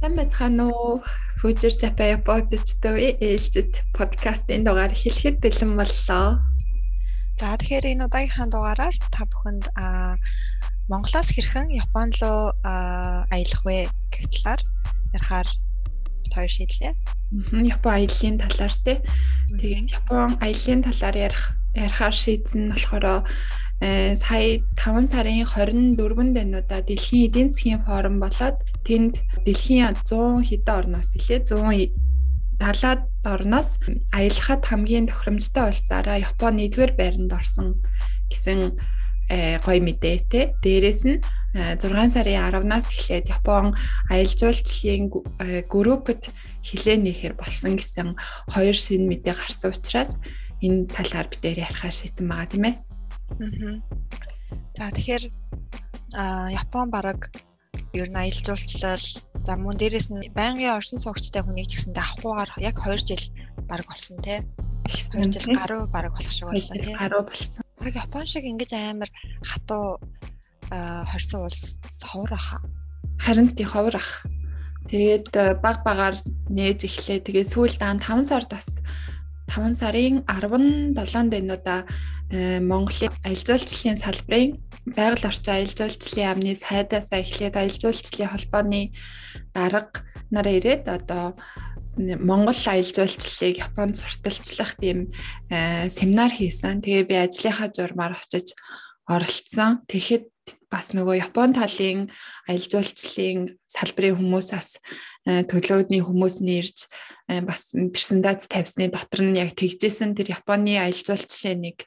Сайн байцгаана уу? Future Japan podcast-ийн ээлжид подкастын дугаар хэлэхэд бэлэн боллоо. За тэгэхээр энэ удаагийнхаа дугаараар та бүхэнд Монголоос хэрхэн Япон руу аялах вэ гэх талаар ярихаар хоёр шийдлээ. Япон аяллаа талаар тий. Тэгээд Япон аяллаа талаар ярих ярихаар шийдсэн болохоор сая 5 сарын 24-нд энүүдэ дэлхийн эдийн засгийн форум болоод тэнд дэлхийн 100 хэдэн орноос илээ 100 70-аад орноос аялахад хамгийн тохиромжтой улсаараа Японы 1-р байранд орсон гэсэн э, гоё мэдээ те. Дээрээс нь 6 э, сарын 10-наас эхлээд Япон аялал жуулчлалын группэд хилээ нэхэр болсон гэсэн хоёр шинэ мэдээ гарсан учраас энэ талаар бид ярихаар шийдсэн байгаа тийм ээ. За тэгэхээр Япон бараг ер нь аялал жуулчлал за мөн дээрэс нь байнгын оршин суугчтай хүнийг ч гэсэндээ авахгүйгээр яг 2 жил бараг болсон тий. 2 жил гаруй бараг болох шиг боллоо тий. Гаруй болсон. Бараг Япон шиг ингэж амар хатуу хорсон улс ховор аха. Харин тий ховор ах. Тэгээд баг багаар нээж эхлээ. Тэгээд сүүлд ан 5 сар тас 5 сарын 17-нд энэ удаа э, Монголын аялал жуулчлалын салбарын байгаль орчин аялал жуулчлалын яамны сайдаас эхлээд аялал жуулчлалын холбооны дарга нар ирээд одоо Монгол аялал жуулчлалыг Японд сурталчлах тийм э, семинар хийсэн. Тэгээ би ажлынхаа журмаар очиж оролцсон. Тэгэхэд бас нөгөө Япон талын аялал жуулчлалын салбарын хүмүүсээс э, төлөөдний хүмүүс нэрж бас презентац тавьсны дотор нь яг тэгжсэн тэр Японы аялал жуулчлалын нэг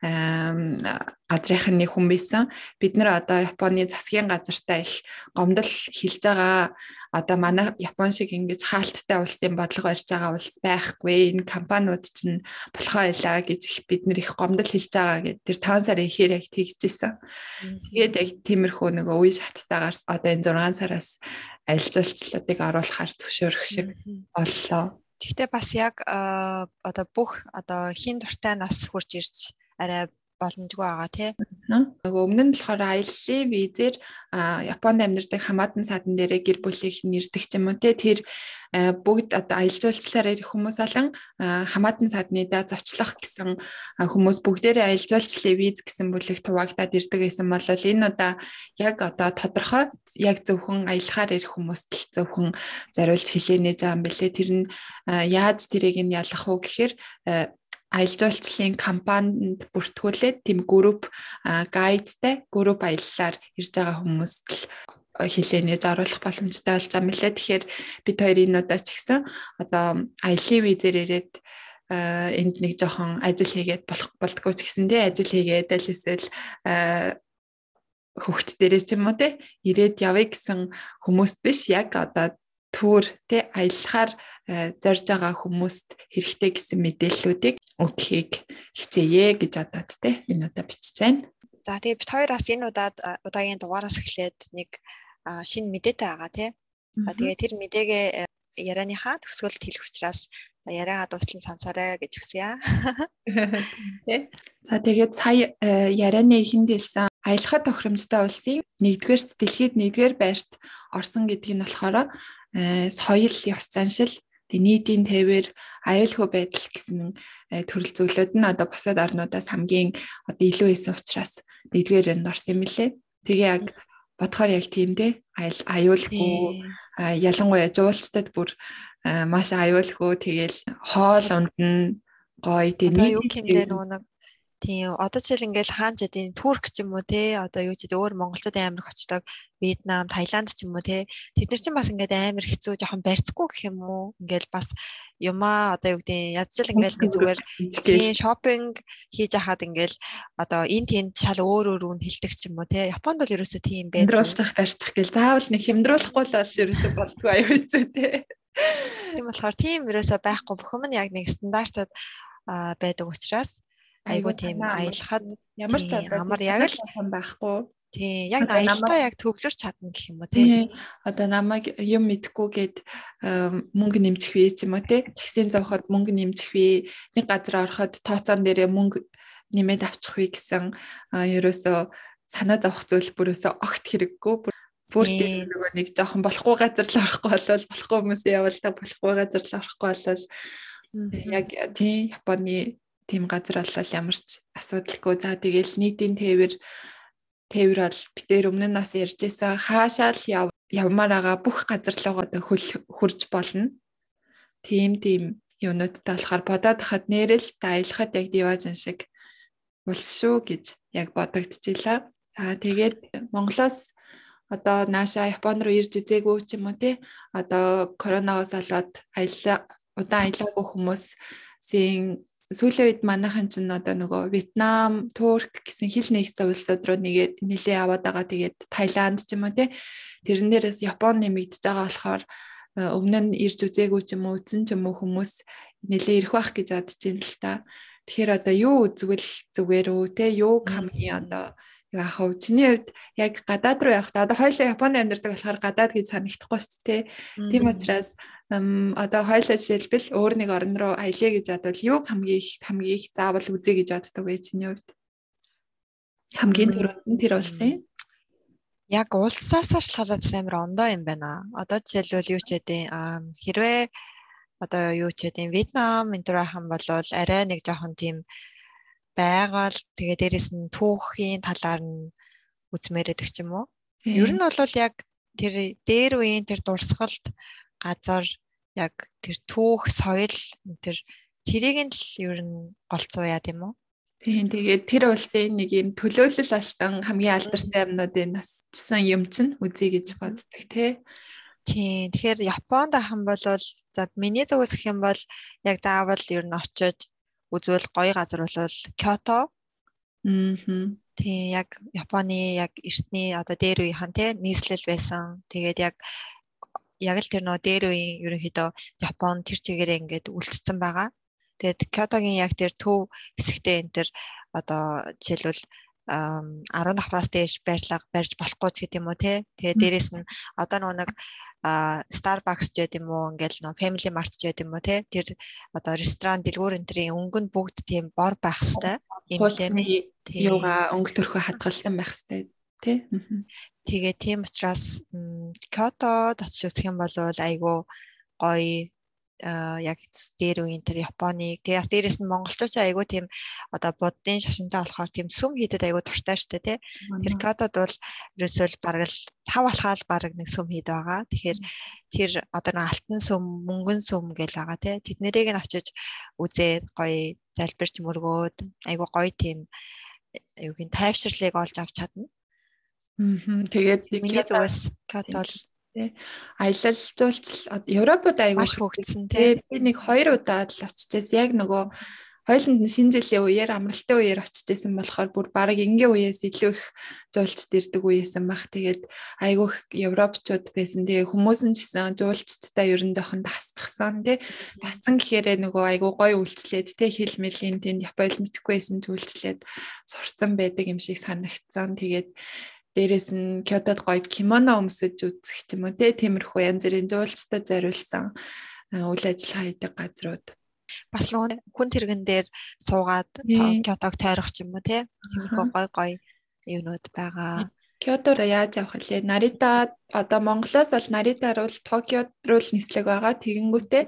газрынх нь хүн байсан. Бид нэр одоо Японы засгийн газартаа их гомдол хилж байгаа. Одоо манай Япон шиг ингэж хаалттай улсын бодлого барьж байгаа улс байхгүй. Энэ компаниуд чинь болохоо байлаа гэж их бид нэр их гомдол хилж байгаа гэд тэр 5 сарын ихээр яг тэгжсэн. Тэгээд яг тиймэрхүү нэг үе шаттайгаар одоо энэ 6 сараас аялжуулчлалыг оруулахар зөвшөөрөх шиг боллоо. Гэхдээ бас яг одоо бүх одоо хин дуртай нас хурж ирж арай боломжгүй байгаа тий. Нөгөө өмнө нь болохоор аяллаа визээр Японд амьдардаг хамаатан садан дээрээ гэр бүлийнх нь ирдэг ч юм уу тий. Тэр бүгд одоо аялал жуулчлалаар ирэх хүмүүс алан хамаатан садныдаа зочлох гэсэн хүмүүс бүгдээрээ аялал жуулчлалын виз гэсэн бүлэг хуваагдаад ирдэг гэсэн бол энэ удаа яг одоо тодорхой яг зөвхөн аялахаар ирэх хүмүүст л зөвхөн зориулж байгаа юм бэлээ. Тэр нь яаж тэрийг нь ялах уу гэхээр аялал жуулчлалын компанид бүртгүүлээд тийм групп гайдтай групп аяллаар ирж байгаа хүмүүст л хилээнээ заруулах боломжтой болж байгаа мөлий. Тэгэхээр бид хоёрын удаас ч гэсэн одоо аялын визээр ирээд энд нэг жоохон ажил хийгээд болох болдгоо ч гэсэндээ ажил хийгээд аль эсвэл хөвгт дээрээс ч юм уу те ирээд явъя гэсэн хүмүүст биш яг одоо түүр те аялахаар зорж байгаа хүмүүст хэрэгтэй гэсэн мэдээллүүдийг өгөхийг хичээе гэж одоод те энэ удаа бичиж байна. За тэгээ бид хоёр бас энэ удаад э, удаагийн дугаараас эхлээд нэг шинэ мэдээтэй байгаа тий. За тэгээ тэр мэдээгээ э, ярианыхаа төгсгөлд хэлэх учраас яриагаа дуслан сансараа гэж хүсье. За тэгээд сая ярианы эхэнд хэлсэн аялахад тохиромжтой улсын нэгдүгээр дэлхийд нэгдүгээр байрт орсон гэдгийг нь болохоор Э, соёл ёс заншил тэг нийтийн тээвэр аюулгүй байдал гэсэн э, төрөл зүйлүүд нь одоо бусад орнуудаас хамгийн одоо илүү исэн учраас нэгдүгээр энд орсон юм лээ. Тэгээ яг бодохоор яг тийм дээ. Аюулгүй ялангуяа жуулчдад бүр маш аюулгүй тэгэл хоол унд нь гоё тийм юу юм дээр нэг Тийм одоо жишээл ингээл хаан жидийн Турк ч юм уу те одоо юу ч гэдэг өөр монголчуудын амир очдог Вьетнам, Таиланд ч юм уу те тэд нар чинь бас ингээд амир хэцүү жоохон барьцгүй гэх юм уу ингээл бас юмаа одоо юу гэдэг ядчил ингээл нэг зүгээр тийм шопинг хийж хахад ингээл одоо энэ тэнд шал өөр өөр үн хилдэг ч юм уу те Японд бол ерөөсөө тийм байх. Хямдруулах барьцах гэл заавал нэг хямдруулахгүй л бол ерөөсөө болдгоо аюу хэцүү те. Тийм болохоор тийм ерөөсөө байхгүй бүхэн нь яг нэг стандартад байдаг учраас айгуу тийм аялахад ямар ч амар яг л байхгүй. Тийм яг аялалтаа яг төвлөрч чадна гэх юм уу тийм. Одоо намайг юм мэдхгүйгээд мөнгө нэмчих вэ ч юм уу тийм. Таксийн зовход мөнгө нэмчих вэ. Нэг газар ороход тооцоон дээрээ мөнгө нэмээд авчих вэ гэсэн ерөөсөө санаа зовх зүйл бүрөөсөө огт хэрэггүй бүр тийм нөгөө нэг жоохон болохгүй газар л орохгүй болол болохгүй хүмүүсээ явуулдаг болохгүй газар л орохгүй болол яг тийм Японы тийм газар болол ямар ч асуудалгүй. За тэгэл нийтийн тээвэр тээвэр бол битээр өмнө нь бас ярьжсэн хаашаал яв явмаар байгаа бүх газар л одоо хөл хурж болно. Тийм тийм юунуудтай болохоор бодоод хахад нэрэл стайлхад яг диважн шиг болсон шүү гэж яг бодогдчихлаа. За тэгээд Монголоос одоо нааша Японд руу ирж үзээгүй ч юм уу те одоо коронавигоос болоод аялал удаан аялаагүй хүмүүсийн сүүлийн үед манайхан ч одоо нөгөө Вьетнам, Турк гэсэн хил нэгдсэн улсууд руу нэгээ нэлээ аваад байгаа. Тэгээд Таиланд ч юм уу те тэрэн дээрээс Япон нэмэгдэж байгаа болохоор өмнө нь ирж үзээгүй ч юм уу үзэн ч юм уу хүмүүс нэлээ ирэх байх гэж бодож байна л та. Тэгэхээр одоо юу үзвэл зүгээр үү те юу хамгийн одоо яах вэ? Чиний хувьд яг гадаад руу явах та одоо хоёулаа Японд амьдардаг болохоор гадаад гэж санагдахгүй шүү дээ. Тийм учраас одоо хоёулаа жишээлбэл өөр нэг орн руу аялье гэж бодвол юу хамгийн их хамгийн их заавал үзье гэж боддог вэ чиний хувьд? Хамгийн түрүүнд нь тэр улсын яг улсаас шалгалаад амар ондоо юм байна. Одоо жишээлбэл юу ч гэдэг хэрвээ одоо юу ч гэдэг Вьетнам энэ төр хам бол арай нэг жоохон тийм байгаал тэгээ дээрэс нь түүхийн талаар нь үзмээр байдаг ч юм уу. Ер нь бол яг тэр дээр үеийн тэр дурсгалт газар яг тэр түүх соёл тэр тэрийг нь л ер нь голцоо яа тийм үү? Тийм тэгээд тэр улсын нэг юм төлөөлөл болсон хамгийн алдартай юмнуудын насчсан юм чинь үзье гэж боддог тий. Тийм. Тэгэхээр Японд ахын бол за миний зүгээс гэх юм бол яг заавал ер нь очиж үзвэл гоё газар бол Кёто. Аа. Тийм яг Японы яг эртний одоо дээр үеийнхэн тий нийслэл байсан. Тэгээд яг яг л тэр нөө дээр үеийн ерөнхийдөө Япон тэр чигээрээ ингээд үлдсэн байгаа. Тэгээд Кётогийн яг тэр төв хэсэгтээ энэ тэр одоо жишээлбэл 15-аас дээш байрлал барьж болохгүй ч гэдэг юм уу те. Тэгээ дээрэс нь одоо нэг а Starbucks ч гэдэм үү ингээл нөө Family Mart ч гэдэм үү те? Тэр одоо ресторан дэлгүүр энтрийн өнгөнд бүгд тийм бор байх хэвээр юм лээ. юуга өнгө төрхөө хадгалсан байх хэвээр тий Тэгээ тийм учраас очиж үзэх юм бол айгүй гоё яг дээр үеийн тэр Японыг тэгээ бас дээрэс нь монголчууд айгүй тийм одоо буддын шашинтай болохоор тийм сүм хийдэд айгүй дуртай штэ тий. Тэр кодод бол ерөөсөө бараг л тав алхаал бараг нэг сүм хийд байгаа. Тэгэхээр тэр одоо нэг алтан сүм, мөнгөн сүм гэл байгаа тий. Тэднэрийг нь очиж үзээд гоё залбирч мөргөөд айгүй гоё тийм юу гин тайвширлыг олж авч чадна. Тэгээд миний зүгээс катол тий. Аялал жуулчлал Европод аягүй хөгжсөн тий. Би нэг хоёр удаа л очижээс яг нөгөө хоёуланд нь шинэ жилийн үеэр амралтын үеэр очижсэн болохоор бүр баг энгийн үеэс илүү их жуулчд ирдэг үеэсэн баг. Тэгээд айгүй их европчууд байсан. Тэгээ хүмүүс нь ч гэсэн жуулчдтай ер нь жоохон тасчихсан тий. Тасцсан гэхээр нөгөө айгүй гоё үйлчлээд тий хэл мэлийн тэнд Японд мэдхгүй байсан зүйлчлээд сурцсан байдаг юм шиг санагдсан. Тэгээд дээрэс нь Кётод гоё кимоно өмсөж үзэх ч юм уу тиймэрхүү янз бүрийн жуулчдад зориулсан үйл ажиллагаа хийдэг газрууд бас нөгөө хүн тэргэн дээр суугаад Кётог тойрох ч юм уу тиймэрхүү гоё гоё юмнууд байгаа. Кётод яаж явах вэ? Нарита одоо Монголоос бол Нарита руу Токиод руу нислэг байгаа. Тэгэнгүүтээ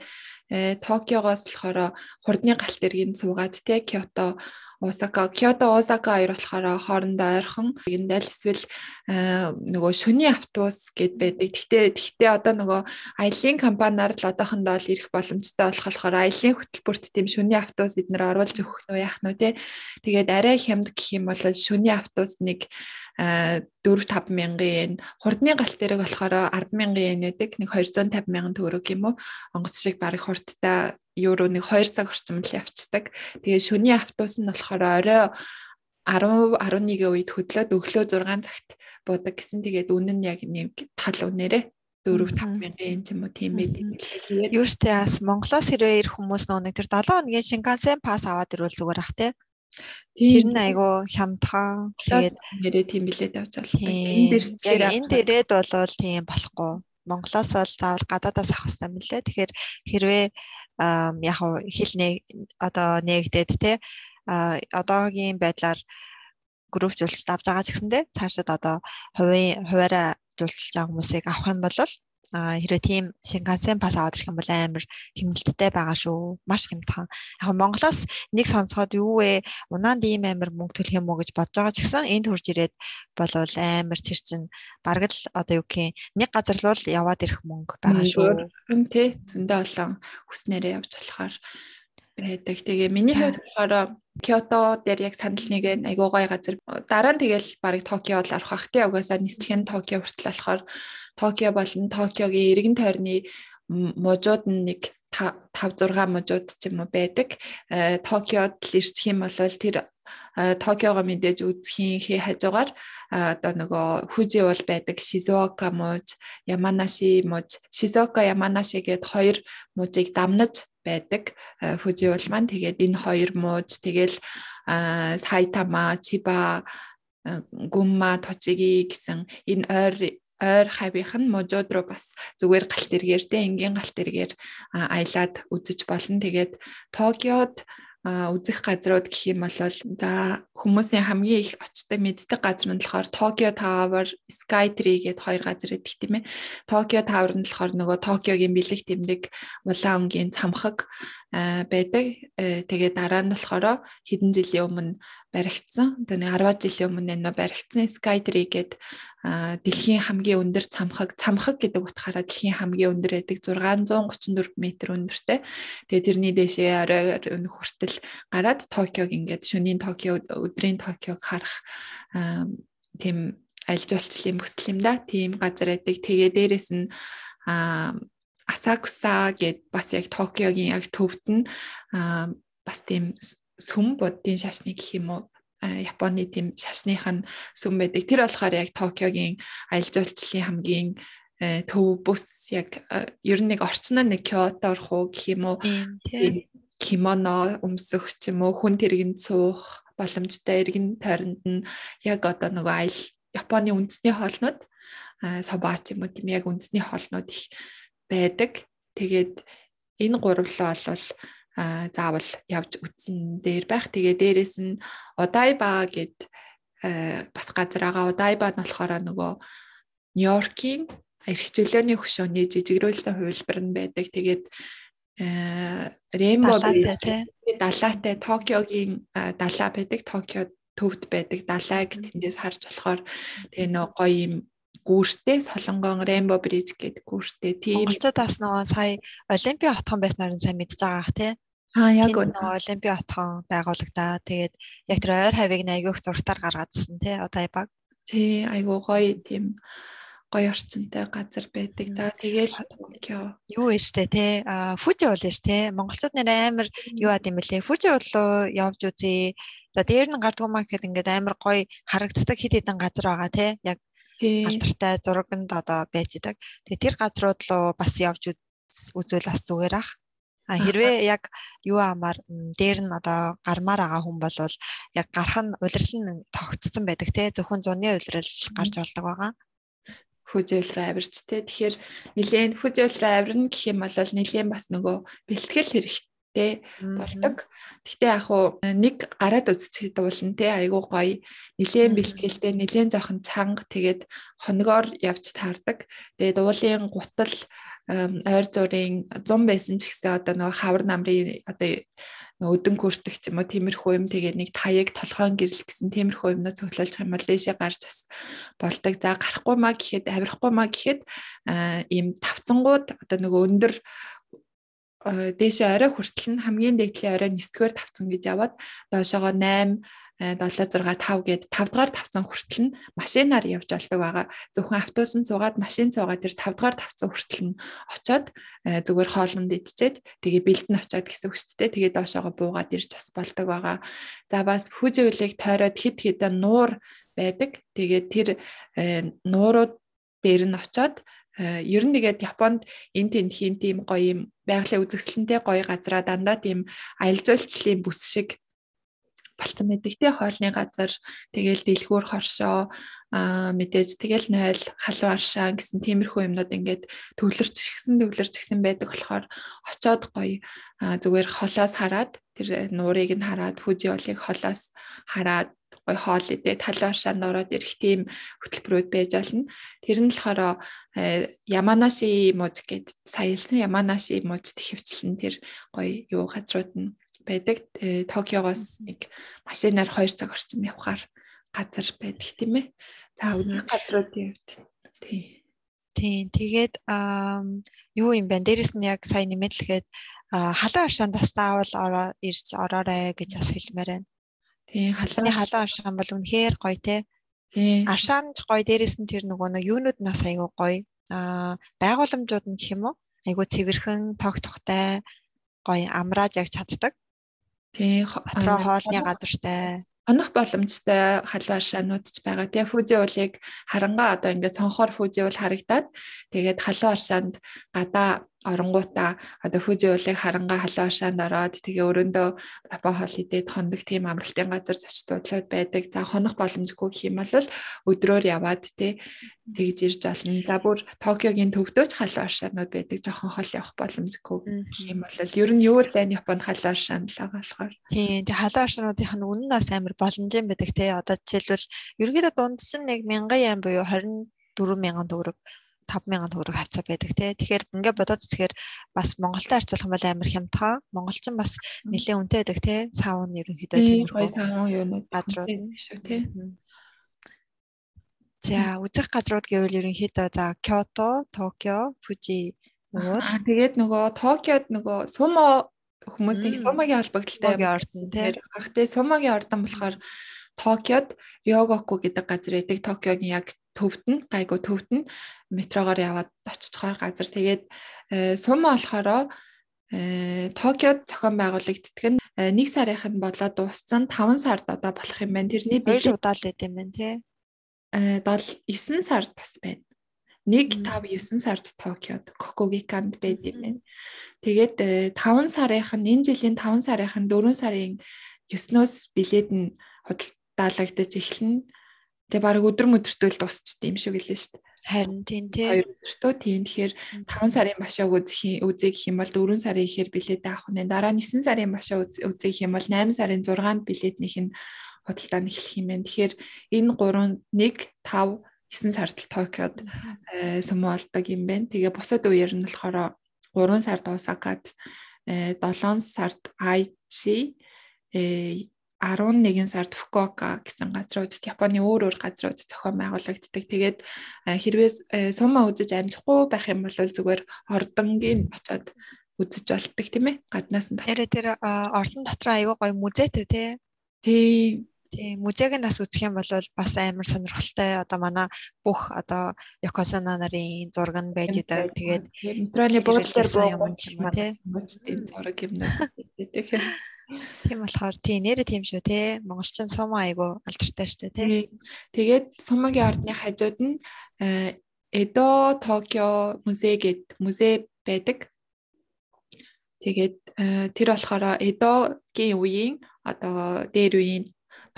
э, Токиогоос болохоор хурдны галт эргийн суугаад те Кёто Осака, Кёто, Осака хоёр болохоор хоорондоо ойрхон. Энд аль эсвэл нөгөө шөнийн автобус гэд байдаг. Гэхдээ гэхдээ одоо нөгөө аялын компаниар л одоохондоо л ирэх боломжтой болох болохоор аялын хөтөлбөрт тийм шөнийн автобус эднэр оруулж өгөх нь яах нь те. Тэгээд арай хямд гэх юм бол шөнийн автобус нэг 4 5 мянган yen хурдны галт дээрээ болохоор 10 мянган yen гэдэг нэг 250 мянган төгрөг юм уу онгоц шиг барыг хурдтай евро нэг 2 цаг орчим л явцдаг. Тэгээ шөнийн автобус нь болохоор орой 10 11-ийн үед хөдлөөд өглөө 6 цагт буудаг гэсэн. Тэгээд үнэн нь яг нэг тал үнээрээ 4 5 мянган yen ч юм уу тийм байд. Юу ч тэ бас Монголоос хэрвээ ирэх хүмүүс нэг тэр 7 хоногийн Шинкансен пас аваад ирвэл зүгээр ах тий. Тэр нь айгүй хямдхан. Тэгээд нэрээ тийм авч болдог. Энэ дээр энэ дээрээд болвол тийм болохгүй. Монголоос бол заавал гадаадаас авах хэрэгтэй мөлий. Тэгэхээр хэрвээ яг хэл нэг одоо нээгдээд те одоогийн байдлаар групп жуулчд авч байгаа ч гэсэндээ цаашид одоо хувийн хуваараа жуулчилж байгаа хүмүүсийг авах юм бол хэрвээ тийм Шинкансен пас аваад ирэх юм бол амар хэмнэлттэй байгаа шүү. Маш хэмтхан. Яг Монголоос нэг сонсоход юу вэ? Унаанд ийм амар мөнгө төлөх юм уу гэж бодож байгаа ч гэсэн энд хурж ирээд болвол амар тэр чин бараг л одоо юу гэх нэг газар л яваад ирэх мөнгө байгаа шүү. Тий зөндөө олон хүснээрээ явж болохоор байдаг. Тэгээ миний хувьд болохоор Киото дээр яг санал нэг айгуу гой газар. Дараа нь тэгэл барыг Токиод л орох бах тий угаасаа нислэхэн Токио хүртэл болохоор Токио болон Токиогийн эргэн тойрны мужууд нь нэг 5 6 мужууд ч юм уу байдаг. Э, Токиод л ирчих юм бол тэр э, Токиогоо мэдээж үзхийн хий хажуугаар э, одоо нөгөө Фужи бол байдаг Шизуока муж, Яманаши муж, Шизуока Яманаши гээд хоёр мужийг дамнаж байдаг. Фужи бол маань тэгээд энэ хоёр мууж тэгэл Сайтама, Чиба, Гумма, Точиги гэсэн энэ ойр ойр хавийнх нь можууд руу бас зүгээр галт эргээр те энгийн галт эргээр аялаад үзэж болно. Тэгээд Токиод үзэх газрууд гэх юм бол за хүмүүсийн хамгийн их очдог мэддэг газар нь болохоор Tokyo Tower, Sky Tree гэдэг хоёр газар гэдэг тийм ээ. Tokyo Tower нь болохоор нөгөө Токиогийн бэлэг тэмдэг улаан өнгийн цамхаг байдаг. Э, тэгээ дараа нь болохоор хэдэн жилийн өмнө баригдсан. Тэгээ 10 жилийн өмнө энэ баригдсан Sky Tree гэдэг дэлхийн хамгийн өндөр цамхаг цамхаг гэдэг утгаараа дэлхийн хамгийн өндөр байдаг 634 м өндөртэй. Тэгээ тэрний дэшээ орой өнөх хүртэл гараад Токиог ингээд шөнийн Токио өдрийн Токиог харах тийм аль жуулчлалын бүсэл юм да. Тийм газар байдаг. Тэгээ дээрэс нь Асакуса гэд бас яг Токиогийн яг төвд нь бас тийм сүм буддын шашны гэх юм уу Японы тийм шашных нь сүм байдаг. Тэр болохоор яг Токиогийн аялал жуулчлалын хамгийн төв бүс яг ер нь нэг орчин нь нэг Киото орох уу гэх юм уу тийм кимоно өмсөх ч юм уу хүн тэрэгэн суух боломжтой эргэн тойронд нь яг одоо нөгөө аял Японы үндэсний хоолнууд сабаа ч юм уу тийм яг үндэсний хоолнууд их байдаг. Тэгээд энэ гуравлаа бол заавал явж үтсэн дээр байх. Тэгээ дээрэс нь Одайба гэд бас газар байгаа. Одайба нь болохоор нөгөө Нью-Йоркийн эрх чөлөөний хөшөөний жижигрүүлсэн хувилбар нь байдаг. Тэгээд Рембо далаатай Токиогийн далаа байдаг. Токио төвд байдаг далайг тэндээс харж болохоор тэгээ нөө гоё юм гүүртэй Солонгон Rainbow Bridge гэдэг гүүртэй тийм Монголчуудаас нөгөө сая Олимпийн хотхон байснаар нь сайн мэдж байгаа ах тий. Аа яг нөгөө Олимпийн хотхон байгуулагдаа. Тэгээд яг тэр ойр хавийг айгүйх зургатаар гаргаадсан тий. Одоо яг тий айгуу гоё тийм гоё орчинтай газар байдаг. За Токио. Юу вэ штэ. Аа Фужи бол ш тий. Монголчууд нэр амар юу ад юм бэлээ. Фужи болоо явж үзье. За дээр нь гардгуумаа гэхэд ингээд амар гоё харагддаг хэд хэдэн газар байгаа тий. Яг алдартай зурагт одоо байж идэг. Тэгээ тэр газрууд руу бас явж үзвэл бас зүгээр ах. А хэрвээ яг юу амаар дээр нь одоо гармаар байгаа хүн бол яг гарах нь улирал нь тогтцсон байдаг те зөвхөн зуны улирал гарч болдог байгаа. Хүзэл рүү авирч те тэгэхээр нилээн хүзэл рүү авирна гэх юм бол нилээн бас нөгөө бэлтгэл хэрэгтэй тэ болдог. Гэхдээ яг уу нэг гараад үзчих дуулна те айгуу гоё. Нилээн бэлтгэлтэй, нилээн жоохон чанга тэгээд хоногоор явж таардаг. Тэгээд уулын гутал ойр зургийн 100 байсан ч гэсэн одоо нөгөө хавар намрын одоо өдөн хүртэх ч юм уу тиймэрхүү юм тэгээд нэг таяг толгойн гэрэл гэсэн тиймэрхүү юмнууд цоглуулж юм бол дээшээ гарч бас болдог. За гарахгүй маа гэхэд авирахгүй маа гэхэд ийм тавцангууд одоо нөгөө өндөр дээшээ орой хүртэл нь хамгийн дээдлийн орой 9-р тавцсан гэж яваад доошоогоо 8 7 6 5 гээд 5 дугаар тавцсан хүртэл нь машинаар явж болдог байгаа. Зөвхөн автобусан цугаад машин цугаад тэр 5 дугаар тавцсан хүртэл нь очоод зүгээр хоолнд идчихэд тэгээ бэлдэн очоод гэсэн үг шүү дээ. Тэгээ доошоогоо буугаад ирж бас болдог байгаа. За бас хүжүүлэг тойроод хит хитэн нуур байдаг. Тэгээ тэр нуурууд дээр нь очоод Э, ер нь тэгээд Японд энэ тентхийн тийм гоё юм байгалийн үзэсгэлэнтэй гоё газраа дандаа тийм аялал жуулчлалын бүс шиг болцсон байдаг тий хоолны газар тэгэл дэлгүүр хоршоо мэдээж тэгэл нойл халуун аршаа гэсэн тиймэрхүү юмнууд ингээд төвлөрч гисэн төвлөрч гисэн байдаг болохоор очоод гоё зүгээр холоос хараад тэр нуурыг нь хараад фүжи олыг холоос хараад гой хоол идэ талын оршаанд ороод ирэх тийм хөтөлбөрүүд байж болно. Тэр нь болохоор Яманаши муж гэд саялсан Яманаши мужид хөвчлэн тэр гой юу газрууд нь байдаг. Токиогоос нэг машинаар 2 цаг орчим явхаар газар байдаг тийм ээ. За үзэх газруудын хувьд тийм Тийм. Тэгээд юу юм бэ? Дээрэс нь яг сайн нэмэлтгээд халуун аршаанд бас заавал ороо ирж ороорой гэж бас хэлмээр байна. Тийм. Халуун халуун аршаан бол үнэхээр гоё те. Тийм. Аршаанч гоё дээрэс нь тэр нөгөө нэг юунууд нас айгу гоё. Аа байгууламжууд нь гэх юм уу? Айгу цэвэрхэн, тогтохтой, гоё амрааж яг чаддаг. Тийм. Дотроо хоолны газартай онох боломжтой халуун аршаанууд ч байгаа. Тэгээ фүүжи уулыг харангаа одоо ингээд цонхоор фүүжи уул харагдаад тэгээд халуун аршаанд гадаа оронгуудаа одоо фүүжи уулыг харангаа халуун аршаанд ороод тэгээ өрөөндөө папа хоол идээд хондог тийм амралтын газар зочдлууд байдаг. За хонох боломжгүй гэх юм бол өдрөөр яваад те тэгж ирж олно. За бүр Токиогийн төвдөөч халуун аршаанууд байдаг. Жохон хол явах боломжгүй гэх юм бол ер нь юу л энэ Японд халуун аршаан л байгаа болохоор. Тийм тэгээ халуун аршаануудынх нь үнэн бас амар боломжтой байдаг те. Одоо жишээлбэл ерөнхийдөө дунд чинь нэг 1000 yen буюу 24000 төгрөг 5000 төгрөг хавцаа байдаг тий. Тэгэхээр ингээд бодоод үзэхээр бас Монголтой харьцуулах юм бол амар хямдхан. Монголчин бас нэлээд үнэтэй байдаг тий. Саун ерөнхийдөө тиймэрхүү саун юунууд газрууд шүү тий. За үзэх газрууд гэвэл ерөнхийдөө за Кёто, Токио, Фужи уул. Тэгээд нөгөө Токиод нөгөө сумо хүмүүсийн сумагийн холбогдлолтой ордон тий. Гэхдээ сумагийн ордон болохоор Токиод Ryōgoku гэдэг газар байдаг. Токиогийн яг төвд нь гайгүй төвд нь метрогоор яваад очицохоор газар тэгээд э, сум болохоро э, Токиод зохион байгуулагддаг нь э, нэг сарынх нь болоод дууссан 5 сард одоо болох юм байна. Тэрний бэлэг удаал байд юм байна тий. Э 9 сард бас байна. 1 5 9 сард Токиод Кокогиканд байд юм байна. Тэгээд 5 сарынх нь энэ жилийн 5 сарынх нь 4 сарын 9-өөс билет нь худалдаалагдаж эхэлнэ. Тэгээ баг өдөр мөдөртөө л дуусчихдээ юм шиг хэлээ шүү дээ. Харин тийм тий. Хоёр өдөртөө тийм. Тэгэхээр 5 сарын башааг үзэх үзэх гэх юм бол 4 сарын ихээр билет авах нь. Дараа нь 9 сарын башаа үзэх гэх юм бол 8 сарын 6-нд билетнийх нь худалдаа нь эхлэх юм байна. Тэгэхээр энэ 3 1 5 9 сард Токиод э, сүмөө олдог юм байна. Тэгээ бусад үеэр нь болохоор 3 сард Осакад 7 э, сард Aichi 11 сард Фукуока гэсэн газруудад Японы өөр өөр газрууд зохион байгуулагддаг. Тэгээд хэрвээ э, сумаа үзэж амжихгүй байх юм бол зүгээр ордонгийн очоод үзэж болтдаг тийм ээ. Гаднаас нь. Тэр тэр ордон дотор аягүй гоё музейтэй тий. Тий. Тий, музейг нас үзэх юм бол бас амар сонирхолтой. Одоо манай бүх одоо Якосана нарын зураг нь байж идэг. Тэгээд метроны буудлаар буух юм тий. Музейн зураг юм байна. Тэгэхээр Тийм болохоор тий нэрэ тийм шүү те. Монголчин сум айгу алдартай штэ те. Тэгээд сумагийн ордны хажууд нь Эдо Токио музей гэд музей байдаг. Тэгээд э, тэр болохоор Эдогийн үеийн одоо дээр үеийн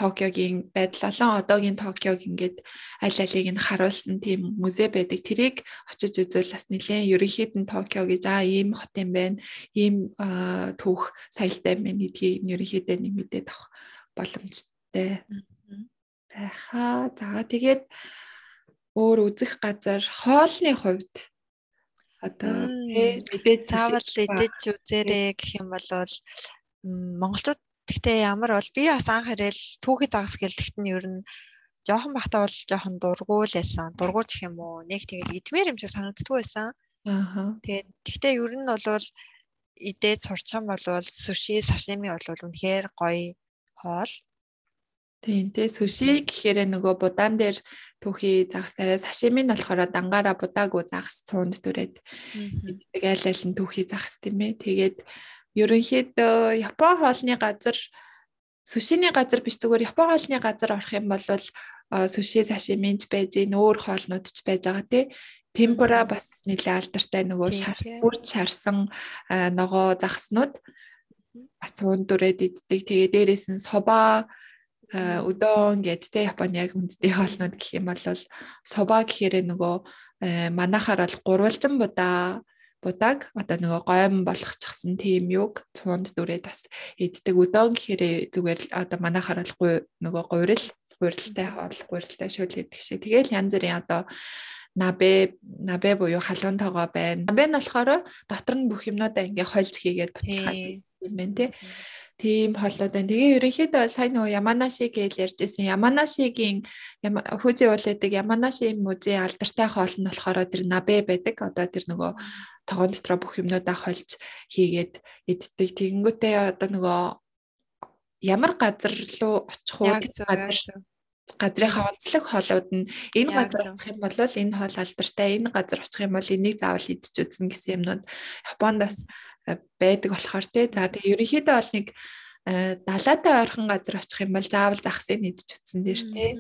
Токиогийн байдал болон одоогийн Токиог ингээд аль алийг нь харуулсан тийм музей байдаг. Тэрийг очиж үзвэл бас нэлээд ерөнхийд нь Токио гэж аа ийм хот юм байна. Ийм түүх соёлтой юм гэдгийг ерөнхийдөө нэг мэдээд авах боломжтой байхаа. За тэгээд өөр үзэх газар хоолны хувьд одоо мэдээд заавал идэж үзээрэй гэх юм бол монголчууд Гэхдээ ямар бол би бас анх ирээл түүхий загас гэлдэгт нь ер нь жоохон бахта бол жоохон дургуул байсан. Дургуул гэх юм уу? Нэг тэгээд идмээр юм шиг санагддгүй байсан. Аа. Тэгээд гэхдээ ер нь бол идээд сурчсан бол суши, сашими бол үнэхээр гоё хоол. Тийм тий суши гэхээр нөгөө будаан дээр түүхий загас тавиа сашими нь болохоор дангаараа будаагүй загас цуунд дүрээд иддэг айл айл нь түүхий загас тийм ээ. Тэгээд ерөнхийдөө Япон хоолны газар сушины газар биш зүгээр Япон хоолны газар орох юм бол суши сашиминч байж гин өөр хоолнууд ч байж байгаа тий. Темпура бас нэлээ алдартай нөгөө бүрч шарсан ногоо загаснууд бас ундурээд иддэг. Тэгээ дээрээс нь соба удон гэд тэ Японы яг үндэсний хоолнууд гэх юм бол соба гэхээр нөгөө манахаар бол гурвалжин будаа будаг одоо нөгөө гойм болгочихсан тийм юг цуунд дүрээд бас иддэг өдөөн гэхээр зүгээр одоо манайхаар бол нөгөө гуйрал гурилтай хоол, гурилтай шөл гэдэг шиг. Тэгэл янз бүрийн одоо набе набе буюу халуун тоогоо байна. Набе нь болохоор дотор нь бүх юмнуудаа ингээ хольж хийгээд буцаад юм байна тий. Тийм хоолууд байна. Тэгээ ерөнхийдөө сайн нөгөө Яманаши гэж ярьжсэн. Яманашигийн хүйзээ уулаадаг Яманаши музей алдартай хоол нь болохоор тэр набе байдаг. Одоо тэр нөгөө тогоон дотроо бүх юмнуудаа хольж хийгээд иддэг. Тэгэнгүүтээ одоо нөгөө ямар газар руу очих уу газрынхаа онцлог хоолууд нь энэ газар очих юм бол энэ хоол алдартай энэ газар очих юм бол энийг заавал идэж үзнэ гэсэн юмнууд Японоос э, байдаг болохоор тий. За тэгээ ерөнхийдөө бол нэг э, далаатай ойрхон газар очих юм бол заавал захсыг идэж үтсэн дээр тий.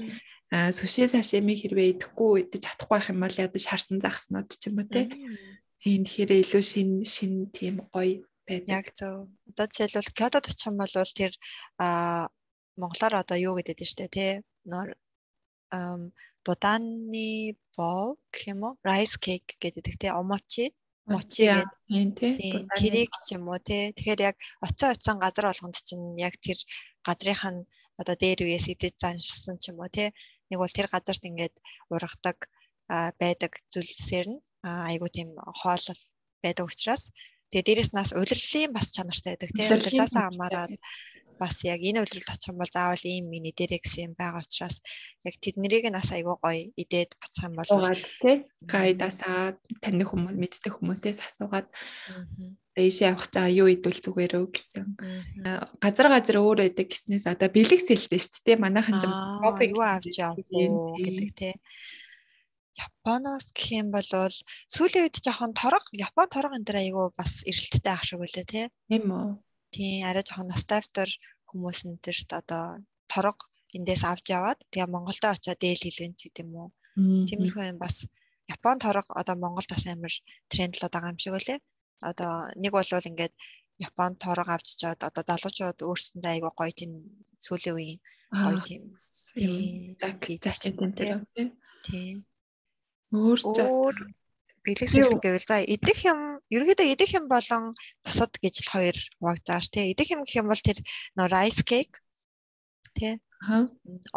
Сүши сашими хэрвээ идэхгүй идэж чадахгүй байх юм бол ядаж харсан захснууд ч юм уу тий. Тийм тэгэхээр илүү шин шин тийм гоё байдаг. Яг зөв. Одоо жишээлбэл Кётод очих юм бол тэр а монголоор одоо юу гэдэг нь штэ тий нөр боданы боо юм уу rice cake гэдэг тий омочи мочи гэдэг. тий? Тэрийг ч юм уу тий. Тэгэхээр яг оцсон оцсон газар болгонд чинь яг тэр газрынх нь одоо дээр үеэс идэж заншсан ч юм уу тий. Нэг бол тэр газарт ингээд ургадаг байдаг зүйлсээр нь айгуу тийм хоол байдаг учраас тэгээ дээрэс нас улирлын бас чанартай байдаг тийм улирлаасаа хамаараад бас яг энэ улиралд очих юм бол заавал ийм миний дээрээ гэсэн юм байгаа учраас яг тэднийг нас айгуу гоё идээд буцах юм бол тий гайдасаа таних хүмүүс мэддэг хүмүүсээс асуугаад дэшээ явах цаа юу идвэл зүгээр үү гэсэн. Газар газар өөр байдаг гэснээс одоо бэлэг сэлтэй шүү дээ. Манайхан ч юу авч явах гэдэг тий. Японоос гэх юм бол сүүлийн үед жоохон торог Япон торог энэ төр айгүй бас эрэлттэй ах шиг үлээ тий. Тийм үү. Тийм арай жоохон настайфтер хүмүүс энэ төрт одоо торог эндээс авч яваад тэгээ Монголдо очиод дээл хийлгэн ч гэдэм үү. Тиймэрхүү юм бас Япон торог одоо Монголд бас амар трендлоод байгаа юм шиг үлээ. Одоо нэг бол ингээд Япон торог авч чад одоо залуучууд өөрсөндөө айгүй гоё тийм сүүлийн үеийн гоё тийм заачин тийм тийм Өөр өөр бэлэглэл гэвэл за идэх юм ерөнхийдөө идэх юм болон бусад гэж л хоёр ш тий. Идэх юм гэх юм бол тэр нөө rice cake тий. Аа.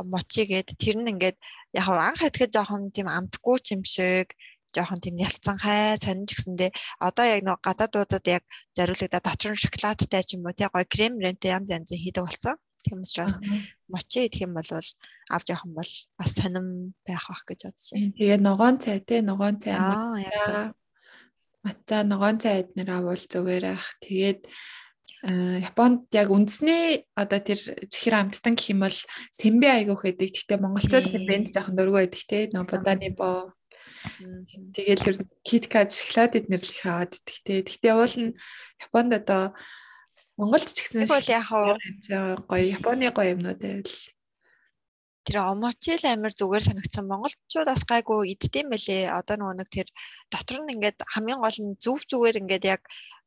Мочи гээд тэр нь ингээд яг анх хэтгэж жоохон тийм амтгүй юм шиг жоохон тийм ялцсан хай сонирч гэсэндээ одоо яг нэг гадаадуудад яг зориулагдаад нь шоколадтай ч юм уу тий гоё крем ремтэй янз янзын хийдэг болсон. Тийм учраас мочи идэх юм бол авч явах юм бол бас сонирм байх бах гэж бодож байна. Тэгээ ногоон цай те ногоон цай аа яг зөв. Матча ногоон цай эднэр авал зүгээр ах. Тэгээд Японд яг үндэсний одоо тэр чихэр амттан гэх юм бол сэмбэ айгуух гэдэг. Гэхдээ монголчууд сэмбэнд жоохон дургүй байдаг те. Нөө боданы боо. Тэгээд тэр киткат шоколад эднэр л их аваад идэх те. Гэхдээ уул нь Японд одоо Монголд ч гэсэн бол яг гоё Японы гоё юмнууд байвал тэр омочил амир зүгээр санагдсан. Монголчуудаас гайгүй иддэм байлээ. Одоо нөгөө нэг тэр дотор нь ингээд хамгийн гол нь зүв зүгээр ингээд яг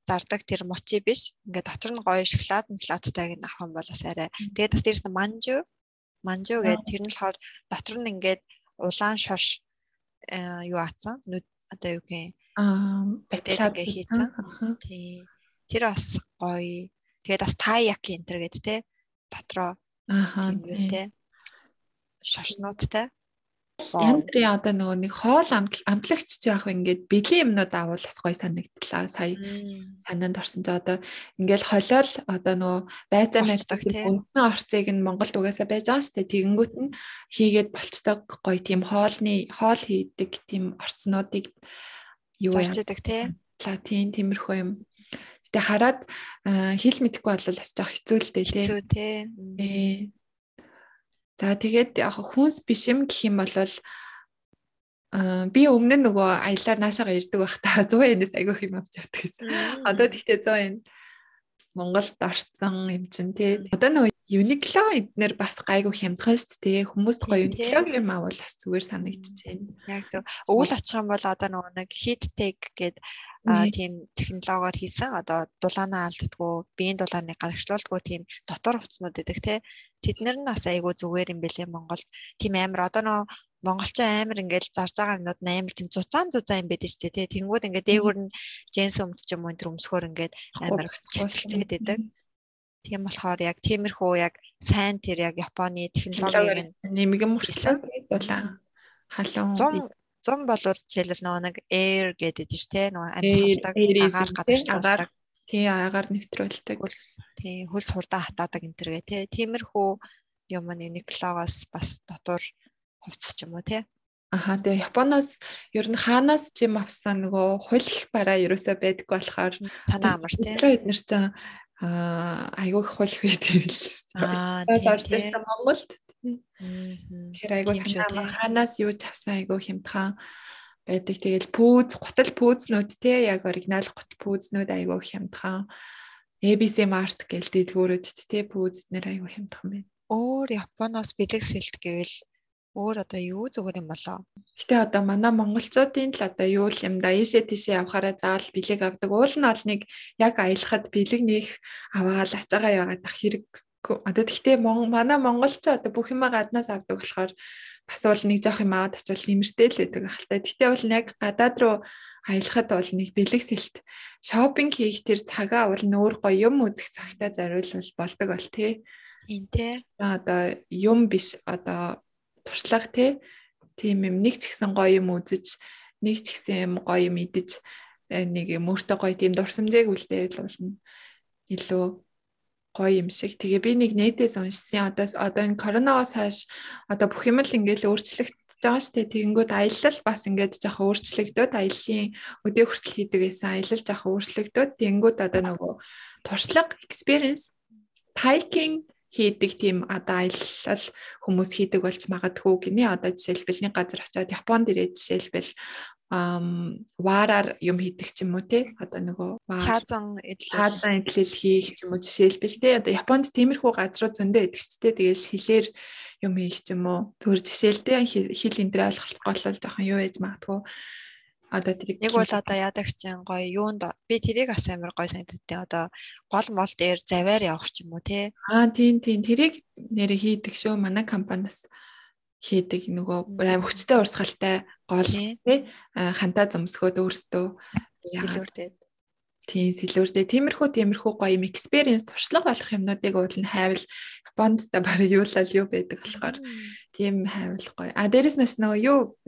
зардаг тэр мочи биш. Ингээд дотор нь гоё шоколад шоколадтайг нь авах юм бол бас арай. Тэгээд бас нь манжу манжу гэдэг тэр нь болохоор дотор нь ингээд улаан шош юу аацсан. Одоо юу гэх юм аа батлаад хийцэн. Тий. Тэр бас гоё Тэгээд бас таяки энэ төр гэдэг те дотроо ааха те. Шашнуудтай Яндрын одоо нөгөө нэг хоол амтлагч яах вэ? Ингээд бэлэн юмнууд авал бас гой санагдлаа. Сая санаанд орсон ч одоо ингээд холиол одоо нөгөө байцаа мэддэг үндсэн орцыг нь Монголд угаасаа байж байгаа дээ. Тэгэнгүүт нь хийгээд болцдог гой тийм хоолны хоол хийдэг тийм орцнуудыг юу яадаг те. Ла тийм тиймэрхүү юм Гэтэ хараад хэл мэдэхгүй бол бас жоох хэцүү л дээ тий. Хэцүү тий. За тэгээд яг хүнс биш юм гэх юм бол а би өмнө нь нөгөө аялаар наашаага ирдэг байх та 100 янаас айгүйх юм авч явдаг гэсэн. Одоо тэгтээ 100 янд Монголд орсон юм чинь тий. Одоо нөгөө Uniqlo эднэр бас гайгүй хямдхан шүү дээ. Хүмүүст гоё Uniqlo юм авал бас зүгээр санагдчихээн. Яг зөв. Өвөл очих юм бол одоо нөгөө нэг heat tag гэдэг тийм технологиор хийсэн одоо дулаанаа алддаггүй, биеийн дулааныг гарагчлуулдаггүй тийм дотор хувцснууд гэдэг тий. Тэднэр нь бас айгүй зүгээр юм бэлээ Монголд. Тийм амар одоо нөгөө монголчин амар ингээл зарж байгаа юмнууд амар тийм зузаан зузаан юм байдаг шүү дээ. Тэнгүүд ингээд дээгүүр нь джинс өмд ч юм уу энэ өмсгөр ингээд амар чиглэлтэй байдаг. Тийм болохоор яг тиймэрхүү яг сайн тэр яг Японы технологиг нэмгэн мөрчлөө болоо. Халуун 100 100 болвол жишээлбэл нөгөө нэг air гэдэг нь шүү дээ нөгөө амьсгалдаг агаар гадагшлуулдаг тий? Агаар. нэвтрүүлдэг. Хөлс тий хөлс хурдаа хатаадаг энэ төр гэ тий. Тиймэрхүү юм Uniqlo-гоос бас дотор хувцс ч юм уу тий Аха тэгээ Японоос ер нь хаанаас ч юм авсан нөгөө хуль их бараа ерөөсөө байдаг болохоор санаа амар тий. Бид нар ч аа айгүй их хуль их байдаг л шүү дээ. Аа Монголд Тэр айгуу санаа ханаас юу ч авсан айгуу хямдхан байдаг. Тэгэл пүүз, гутал пүүзнүүд те яг оригинал гут пүүзнүүд айгуу хямдхан. ABC Mart гэл дэлгүүрүүд те пүүз эднэр айгуу хямдхан байна. Өөр Японоос бэлэг сэлт гэвэл өөр одоо юу зүгээр юм болоо. Гэтэ одоо манай монголчуудын л одоо юу юм да тийшээ явахаараа заавал бэлэг авдаг. Уул нь ол нэг яг аялахад бэлэг нэх аваад ацаагаа яагаад ах хэрэг одоо тэгтээ манай монголч одоо бүх юма гаднаас авдаг болохоор бас бол нэг жоох юм аваад очивол нэмэртэй л байдаг ахaltaа. Тэгтээ бол яг гадаад руу аялахад бол нэг бэлэг сэлт шопинг хийх тэр цагаа бол нөөр гоё юм үзэх цагтаа зориулвал болдог бол тий. Тийм тий. Одоо юм биш одоо туршлага тий. Тийм юм нэг ч ихсэн гоё юм үзэж нэг ч ихсэн юм гоё юм идэж э, нэг юм өөртөө гоё тийм дурсамжийг үлдээвэл болно. Илүү гоё юм шиг. Тэгээ би нэг нэтээс уншсан. Одоо одоо энэ коронавигоос хойш одоо бүх юм л ингээл өөрчлөгдөж байгаа шүү дээ. Тэгэнгүүт аялал бас ингээд жоохон өөрчлөгдөд аяллаа өдөө хүртэл хийдэг байсан. Аялал жоохон өөрчлөгдөд тэгэнгүүт одоо нөгөө туршлага experience hiking хийдэг тийм одоо аялал хүмүүс хийдэг болж магадгүй гинэ. Одоо жишээлбэл нэг газар очиод Японд ирээд жишээлбэл ам вараар юм хийдэг ч юм уу те. Одоо нөгөө чаазан эдлэл. Чаазан эдлэл хийх ч юм уу жишээлбэл те. Одоо Японд тиймэрхүү газрууд зөндөө идэг ч те тэгэл шилээр юм хийх ч юм уу. Зөвхөн жишээлтэй хэл энэ дээр ойлголцохгүй бол жоохон юу ээж магадгүй одоо тэрийг нэг бол одоо яадаг чинь гоё юунд би тэрийг бас амар гоё санагдав те одоо гол мол дээр заваар явах ч юм уу те аа тийм тийм. Тэрийг нэрээ хийдэг шүү. Манай компаниас хийдэг нөгөө аим хүчтэй урсгалтай гол тий. хантаа зөмсгөөд өөрсдөө. Хэлүүрдээд тийм сэлүүрдээ тиймэрхүү тиймэрхүү гоё юм. Experience туршлага болох юмнуудыг уул нь хайвал Японд та барыг юулал юу байдаг болохоор тийм хайвал гоё. А дээрэс нь нөгөө юу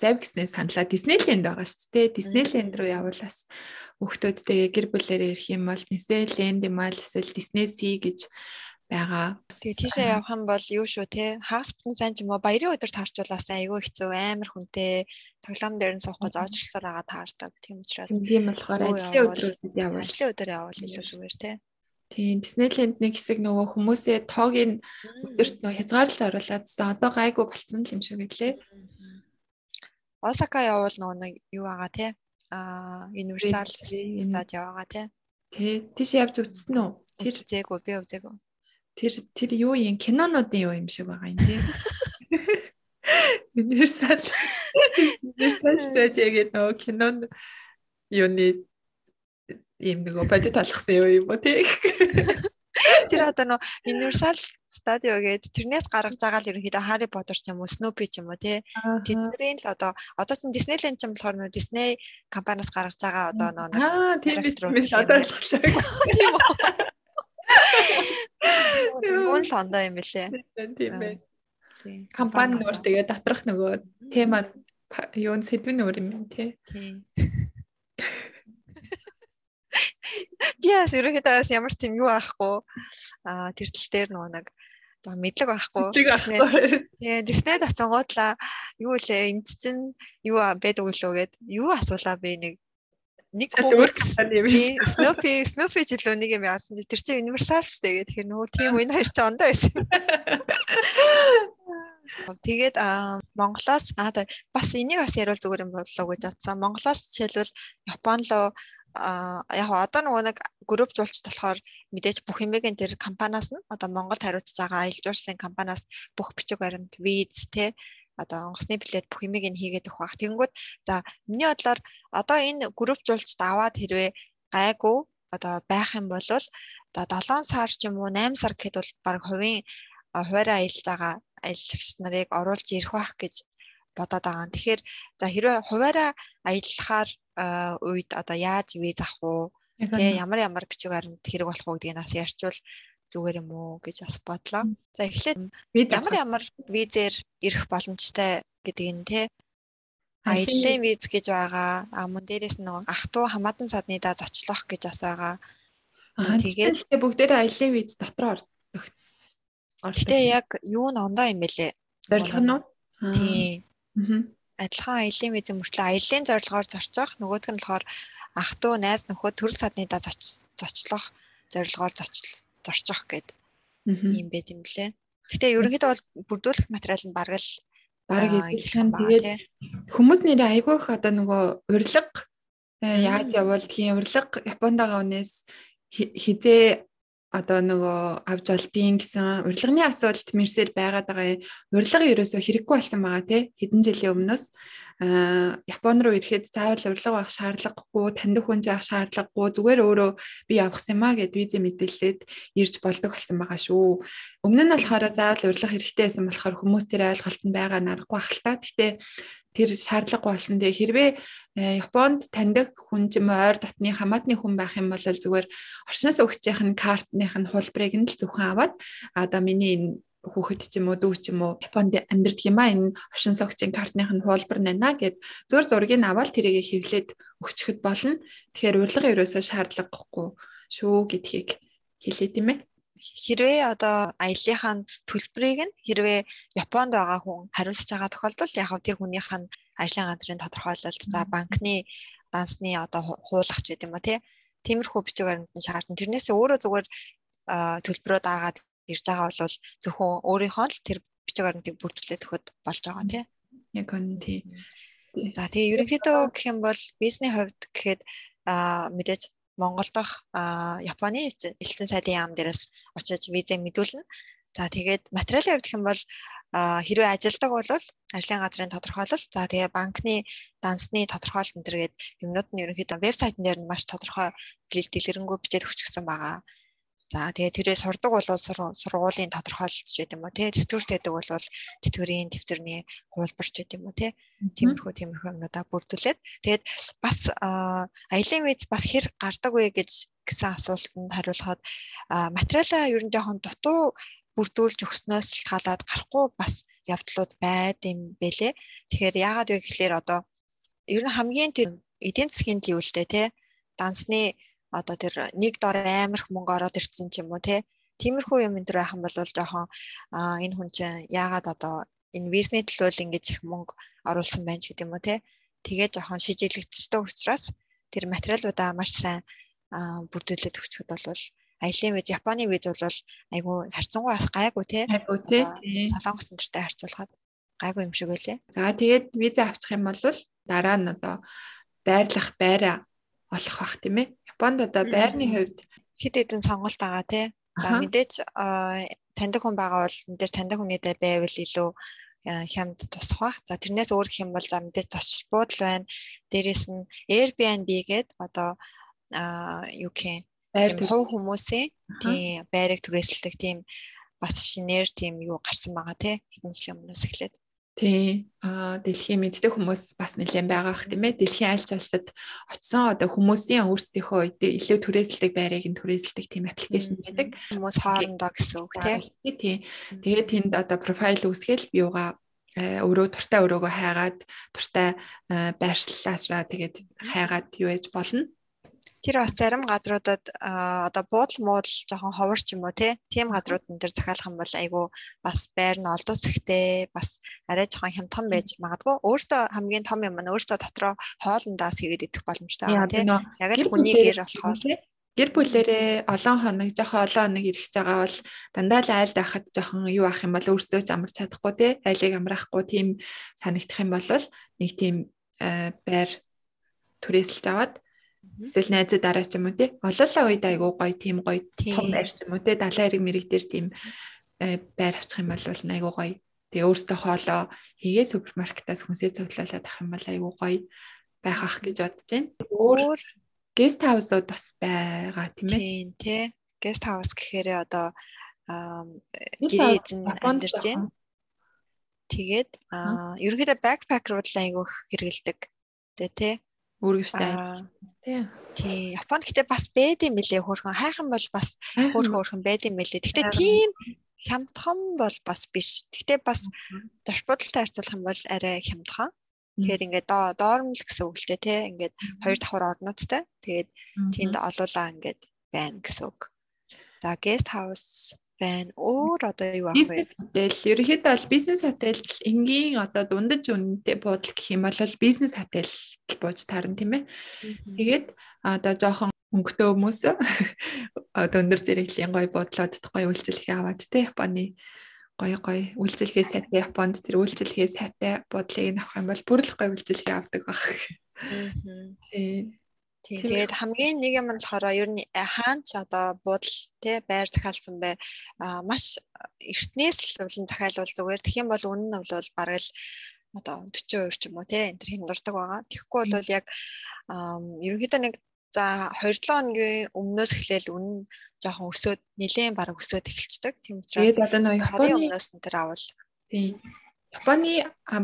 зав гиснээс саналаа Disneyland байгаа шүү дээ. Disneyland руу явуулаас хүүхдүүдтэйгээ гэр бүлээрээ ирэх юм бол Disneyland юм аа эсвэл Disney Sea гэж байгаа. Тэгээ тийшээ явах юм бол юу шүү те хаспитан сайн ч юм уу баярын өдөр таарчулаас айгүй хэцүү амар хүнтэй тоглоом дээр нь суухгүй зоочрлоор байгаа таардаг. Тийм учраас тийм болохоор ажлын өдрүүдэд явбал ажлын өдөр явбал илүү зүгээр те. Тийм Disneyland нэг хэсэг нөгөө хүмүүсээ тоогийн өдөрт нөгөө хязгаарлаж оруулаадсан. Одоо гайгүй болцсон юм шиг гэлээ. Осака явбал нөгөө нэг юу байгаа те. Аа Universal Studio байгаа те. Тий, тийш явж үзсэн үү? Тэр зээгүү би үзээгүй тэр тэр юу юм кинонуудын юу юм шиг байгаа юм тий. Universal Universal Studio гэдэг нөгөө кинон юуны ийм нөгөө бодит талхсан юу юм уу тий. Тэр одоо нөө Universal Studio гэдэг тэрнээс гаргаж байгаа л ерөнхийдөө Harry Potter ч юм уу Snoopy ч юм уу тий. Тэдний л одоо одоо ч Disneyland ч юм болохоор нөө Disney компаниас гаргаж байгаа одоо нөө Аа тийм биш одоо ойлголоо. Тийм үү. Мөн л ондоо юм бэлээ. Тийм бай. Компани нөр тэгээ доторх нөгөө тема юун сэдвэн өөр юм тий. Тийм. Би бас ерөнхийдөө бас ямар ч тийм юу аахгүй. Аа тэр тал дээр нөгөө нэг мэдлэг байхгүй. Мэдлэг байхгүй. Тэгээ Disney-д очингуудлаа юу лээ энд чинь юу байдаг үлээ гэд юу асуулаа би нэг нэг шиг. Snoopy, Snoopy илүү нэг юм яасан. Тэр чинь universal шүү дээ. Тэгэхээр нөгөө тийм энэ хоёр ч ондоо байсан. Тэгээд Монголоос аа бас энийг бас яривал зүгээр юм боллоо гэж бодсон. Монголоос жишээлбэл Япон руу яг одоо нөгөө нэг групп жуулч болохоор мэдээж бүх юмгийн тэр компаниас нь одоо Монголд хариуцж байгаа аялал жуулчлалын компаниас бүх бичиг баримт, виз те одоо онгоцны билет бүх юмыг нь хийгээд өгөх бах. Тэнгүүд за миний бодлоор одоо энэ групп жуулчд аваад хэрвээ гайгүй одоо байх юм бол одоо 7 сар ч юм уу 8 сар гэхэд бол баг хувийн хуваараа аялж байгаа аялагч нарыг оруулж ирэх байх гэж бодоод байгаа. Тэгэхээр за хэрвээ хуваараа аяллахаар үед одоо яаж виз авах уу? Тэгээ ямар ямар бичиг баримт хэрэг болох уу гэдгийг нас ярьчвал зүгээр юм уу гэж бас бодлоо. За эхлээд ямар ямар визээр ирэх боломжтой гэдэг нь те аяллаа виз гэж байгаа. А мөн дээрэс нь ах トゥ хамаатан садны даа зочлох гэж бас байгаа. Тэгээд бүгдээрээ аяллаа виз дотор ордог. Гэтэ яг юу н ондоо юм бэлээ. Зорилго нь уу? Тийм. Адилхан аяллаа виз мөртлөө аяллаа зорилгоор зорчих, нөгөөх нь болохоор ах トゥ найз нөхөд төрөл садны даа зочлох зорилгоор зорчих гэд юм байт юм лээ. Гэтэ ерөнхийдөө бол бүрдүүлэх материал нь бараг л бараг идэвхтэй тэгээд хүмүүс нэрээ айгүйх одоо нөгөө урилга э, яаж явбал тийм урилга Японд байгаа хүнээс хизээ одоо нөгөө авч олдгийн гэсэн урилганы асуудалд мэрсээр байгаад байгаа юм. Урилга ерөөсөө хэрэггүй болсон байгаа тий хэдэн жилийн өмнөөс аа Японд руу ирэхэд заавал урилга байх шаардлагагүй, таньдаг хүн заах шаардлагагүй, зүгээр өөрөө би явах юм а гэд виз мэдээлээд ирж болдог болсон байгаа шүү. Өмнө нь болохоор заавал урилга хэрэгтэй байсан болохоор хүмүүс тэр ойлголт нь байгаа нарахгүй ахaltaа. Гэхдээ тэр шаардлага болсон. Тэгээ хэрвээ э, Японд таньдаг хүн ч юм уу ойр дотны хамаатны хүн байх юм бол зүгээр оршноос өгчийнх нь картных нь хулбарыг нь л зөвхөн аваад одоо миний энэ хүүхэд ч юм уу дүү ч юм уу Японд амьдрэх юм а энэ оршин суугчийн картных нь хуулбар нана гэд зөөр зургийг аваад тэрийг хэвлээд өгчөхөд болно. Тэгэхээр урилга ерөөсөө шаардлагагүй шүү гэдгийг хэлээ тийм ээ хэрвээ одоо аяллахаа төлбөрийг нь хэрвээ Японд байгаа хүн хариуцж байгаа тохиолдолд яг тэр хүнийх нь ажлын газрын тодорхойлолт за банкны дансны одоо хуулагч гэдэг юм уу тий Тиймэрхүү бичиг баримт нь шаардна. Тэрнээс өөрөө зүгээр төлбөрөө даагаад ирж байгаа бол зөвхөн өөрийнхөө л тэр бичиг баримтыг бүрдүүлээд өгөхөд болж байгаа тий. Яг үнэ тий. За тэгээ ерөнхийдөө гэх юм бол бизнесний хувьд гэхэд мэдээж Монгол дахь Японы элчин сайдын яам дээрээс очиж визээ мэдүүлнэ. За тэгээд материалын хувьд юм бол хэрвээ ажилдаг бол ажлын газрын тодорхойлолт за тэгээ банкны дансны тодорхойлолт энэ төргээд юмнууд нь ерөнхийдөө вебсайтн дээр нь маш тодорхой дэлгэрэнгүй бичээд өгчихсөн байгаа. За тэгээ тэрээ сурдаг бол сургуулийн тодорхойлолт ч гэдэг юм уу тий тэтгэврт байдаг бол тэтгэврийн тэмдэрний хуулбарч гэдэг юм уу тий тиймэрхүү тиймэрхүү юмудаа бүрдүүлээд. Тэгээд бас аялын виз бас хэр гардаг вэ гэж гэсэн асуултанд хариулахад материалаа ер нь жоохон дутуу бүрдүүлж өгснөөс шалтгаалаад гарахгүй бас явдлууд байд юм бэлээ. Тэгэхээр яагаад вэ гэхээр одоо ер нь хамгийн тэр эдийн засгийн гэвэл тэ? Дансны одоо тэр нэг дор амар их мөнгө ороод ирсэн ч юм уу те тиймэрхүү юм энэ төр байхan бол жоохон энэ хүн чинь яагаад одоо энэ визний төлөөл ингэж их мөнгө оруулсан байна ч гэдэг юм уу те тэгээ жоохон шижилэгдчихдэг учраас тэр материалуудаа маш сайн бүрдүүлээд өгчөд бол аялын виз Японы виз бол айгүй харьцангуй бас гайгүй те гайгүй те солонгос өнтертэй харьцуулахад гайгүй юм шиг байлээ. За тэгээд виз авчих юм бол дараа нь одоо байрлах байраа олох бах тийм ээ. Японд одоо байрны хувьд хэд хэдэн сонголт байгаа тий. За мэдээж таньдаг хүн байгаа бол мэдээж таньдаг хүнийдээ байвал илүү хямд тусах бах. За тэрнээс өөр юм бол за мэдээж зочд буудал байна. Дээрээс нь Airbnb гээд одоо юу гэх байр төв хүмүүсийн тийм байрыг түрээсэлдэг тийм бас шинээр тийм юу гарсан байгаа тий. Хэдэн жилийн өмнөөс эхлээд. Тий. Аа дэлхийн мэддэг хүмүүс бас нэлээд байгаа х тийм ээ. Дэлхийн аль ч улсад очисон одоо хүмүүсийн өөрсдийнхөө илүү түрээсэлдэг байрыг нь түрээсэлдэг тийм аппликейшн байдаг. Хүмүүс хоорондоо гэсэн үг тий. Тий. Тэгээд тэнд одоо профайл үүсгээл би юугаа э, өөрөө туртаа өрөөгөө хайгаад туртаа э, байршлаасраа тэгээд хайгаад юу ээж болно тэр бас зарим газруудад одоо буудал муудал жоохон ховор ч юм уу тийм газрууд энэ төр захиалах юм бол айгүй бас байр нь олдоц ихтэй бас арай жоохон хямдхан байж магадгүй. Өөртөө хамгийн том юм нь өөртөө дотроо хоолндаас хийгээд идэх боломжтой байгаа тийм яг л хүний гэр болохоор. гэр бүлэрээ олон хоног жоохон олон хоног ирэх байгаа бол дандаа л айлд байхад жоохон юу ах юм бол өөртөө ч амарч чадахгүй те? Айлыг амраахгүй тийм санагдах юм бол нэг тийм байр түрээсэлж аваад Эсвэл найзад дараа ч юм уу тий. Олоолаа үед айгуу гоё тийм гоё том ч юм уу тий. Далайн хэрэг мэрэг дээр тийм э, байр авчих юм бол айгуу гоё. Тэгээ өөртөө хоолоо хийгээд супермаркетаас хүнсээ цуглуулад авах юм бол айгуу гоё байх ах гэж бодож байна. Өөр гест хаусууд бас байгаа тийм ээ. Тийм тий. Гест хаус гэхээр одоо гэрээ эзэн амьдарч байна. Тэгээд ерөнхийдөө бэкпакерууд л айгуу хэрэгэлдэг. Тэ тий Өөргөвчтэй. Тий. Тий. Японд гэтээ бас байд юм билээ хөөрхөн хайхан бол бас хөөрхөн хөөрхөн байд юм билээ. Гэтээ тийм хямдхан бол бас биш. Гэтээ бас дорч бодолтой харьцуулах юм бол арай хямдхан. Тэгэхээр ингээд доормл гэсэн үг л дээ тий. Ингээд хоёр давхар орнуудтай. Тэгээд тэнд олуулаа ингээд байна гэсэн үг. За guest house байна. Өөр одоо юу ах вэ? Бизнес хотел. Ерөнхийдөө бол бизнес хотел энгийн одоо дундаж үнэтэй буудал гэх юм бол бизнес хотел бууж таарна тийм ээ. Тэгээд одоо жоохон өнгөтэй хүмүүс одоо өндөр зэрэглийн гоё буудлуудад гоё үйлчлэх аваад те Японы гоё гоё үйлчлэгээ сайтай Японд тэр үйлчлэгээ сайтай буудлыг авах юм бол бүр л гоё үйлчлэгээ авдаг баг. Тийм. Тэгээд хамгийн нэг юм нь болохоор ер нь э, хаанч одоо буудал тий байр захиалсан бай а маш эртнээс л улан захиалвал зүгээр тэгэх юм бол үнэн нь бол бараг л одоо 40% ч юм уу тий энэ төр хямдардаг байгаа. Тэгэхгүй бол яг ерөнхийдөө нэг за 2-7 хоногийн өмнөөс эхлээл үнэн жоохон өсөөд нэлээд бараг өсөөд эхэлцдэг. Тийм учраас одоо нэг Японы өмнөөс нь тэр авал. Тийм. Японы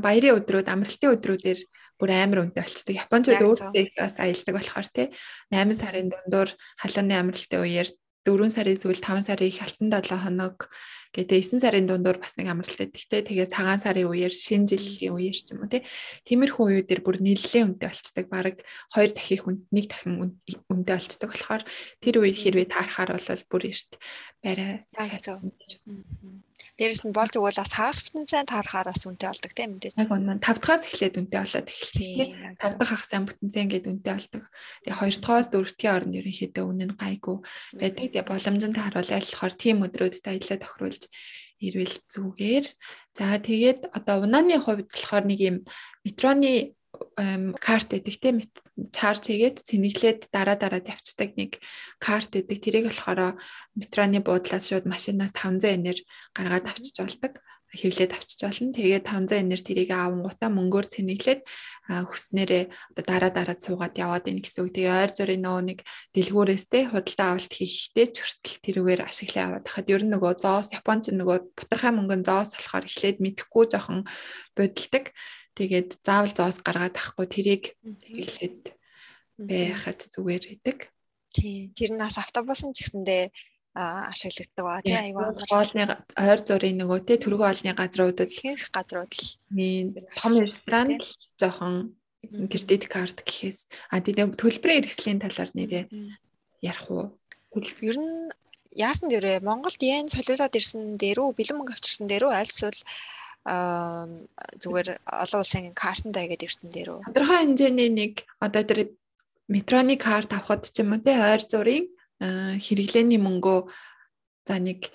баярын өдрүүд, амралтын өдрүүдээр бүр амар үнэтэй болцдог. Япончууд өөрсдөө бас аялдаг болохоор тий 8 сарын дундуур халууны амралтын үеэр 4 сарын сүүл 5 сарын их алтан 7 хоног гэдэг 9 сарын дундуур бас нэг амралт өгдөгтэй. Тэгээ цагаан сарын үеэр шинэ жилийн үеэр ч юм уу тий. Тиймэрхүү үеүүдээр бүр нэлээд үнэтэй болцдог. Бараг 2 дахих үнд нэг дахин үнэтэй болцдог болохоор тэр үе хэрвээ таарахаар бол бүр эрт барай. Дээрэс нь болж өгвөл бас хаспитэн сайн таарахаар бас үнэтэй болдог тийм мэдээж. Яг үнэн 5 дахаас эхлээд үнэтэй болоод эхэлдэг. 5 дахь ах сайн бүтэнцэн гэдэг үнэтэй болдог. Тэгээ 2 дахаас 4 дахь оронд ерөнхийдөө үнэн нь гайгүй байдаг. Тэгээ боломжтой харуулаад болохоор тийм өдрүүдэд аялал тохируулж ирвэл зүгээр. За тэгээд одоо унааны хувьд болохоор нэг юм метроны карт гэдэг тийм чарж хийгээд цэнэглээд дараа дараа тавьцдаг нэг карт гэдэг тэрийг болохоор метроны буудлаас шууд машинаас 500 энээр гаргаад авчиж болдог хэвлээд авчиж болно. Тэгээд 500 энээр тэрийг авангуудаа мөнгөөр цэнэглээд хүснээрээ одоо дараа дараа цуугаад яваад ийн гэсэн үг. Тэгээ ойр зүрийн нөгөө нэг дэлгүүрээс те худалдаа авалт хийхдээ ч хүртэл тэрүүгээр ашиглаа аваад хахад ер нь нөгөө зоос Японч нөгөө бутархай мөнгөн зоос болохоор эхлээд мэдхгүй жоохон бодилдаг. Тэгээд заавал зоос гаргаад тахгүй тэрийг эхлээд байхад зүгээр идэг. Тийм. Тэр нас автобусын ч гэсэндээ ашиглагддаг ба. Тий аюу хоолны ойр зургийн нөгөө тий түргэн олны газруудад ихэнх газрууд л том ресторан жоохон кредит карт гэхээс. А тийм төлбөрийн хэрэгслийн талаар нэрээ ярих уу? Ер нь яасан дээрээ Монголд yen солиулаад ирсэн дээрүү бэлэн мөнгө авчирсан дээрүү аль эсвэл аа зүгээр олон улсын картанд аягаад ирсэн дээрөө. Тодорхой хэмжээний нэг одоо тэр метроны карт авахд ч юм уу те ойр зургийн хэрэглээний мөнгөө за нэг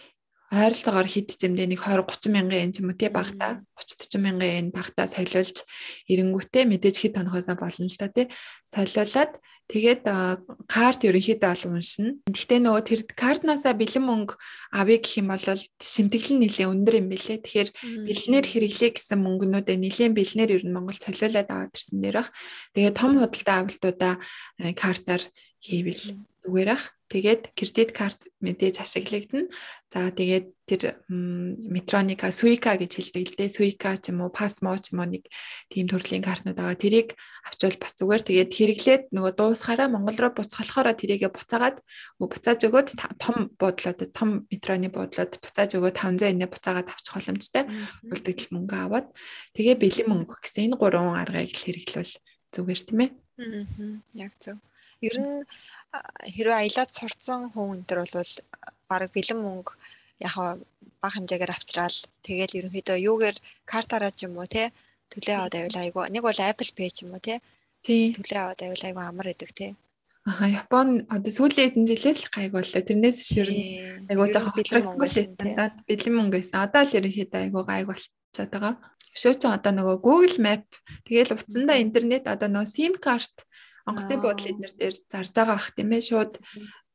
ойролцоогоор хэд зэмдээ нэг 20 30 мянган yen ч юм уу тий багтаа 30 40 мянган yen багтаа солиулж ирэнгүүтээ мэдээж хэд тонохоосоо болно л та тий солиулаад тэгээд карт ерөнхийдөө ол уншина. Гэхдээ нөгөө тэр картнасаа бэлэн мөнгө авъя гэх юм бол шимтгэл нь нэлээд өндөр юм билэ. Тэгэхээр бэлнээр хэрэглэе гэсэн мөнгнүүдээ нэлээд бэлнээр ер нь Монгол солиулаад аваад ирсэн дээрх. Тэгээд том худалдаа авалтуудаа картаар хийвэл зүгээр ах. Тэгээд кредит карт мэдээж ашиглагдана. За тэгээд тэр метроника, суика гэж хэлдэг л дээ. Суика ч юм уу, пасмо ч юм уу нэг тийм төрлийн картнууд байгаа. Тэрийг авчвал бас зүгээр. Тэгээд хэрэглээд нөгөө дуусахаараа Монгол руу буцахлахаараа тэрийгэ буцаагаад нөгөө буцааж өгөөд том буудлууд, том метроны буудлууд буцааж өгөөд 500 инээ буцаагаад авчих боломжтой. Үлдэгдэл мөнгө аваад тэгээ бэлэн мөнгө гэсэн энэ гурван аргыг л хэрэглэвэл зүгээр тийм ээ. Аа. Яг зөв. Ер нь хэрвээ аялаад сурцсан хүн энэ төр бол бараг бэлэн мөнгө яг бага хэмжээгээр авчраал. Тэгэл ерөнхийдөө юугээр картаараа ч юм уу те? Төлөө аваад авил айгу нэг бол Apple Pay ч юм уу те? Төлөө аваад авил айгу амар идэг те? Аха Япон одоо сүүлийн хэдэн жилээс л гайг боллоо. Тэрнээс ширнэ. Айгуу жоохон хотлоггүй стандарт бэлэн мөнгө байсан. Одоо л ерөнхийдөө айгуу гайг болчиход байгаа. Шөөцөн одоо нөгөө Google Map тэгэл утсандаа интернет одоо нөгөө SIM карт онгоцны буудлын эднэр дээр зарж байгаа ах тийм ээ. Шууд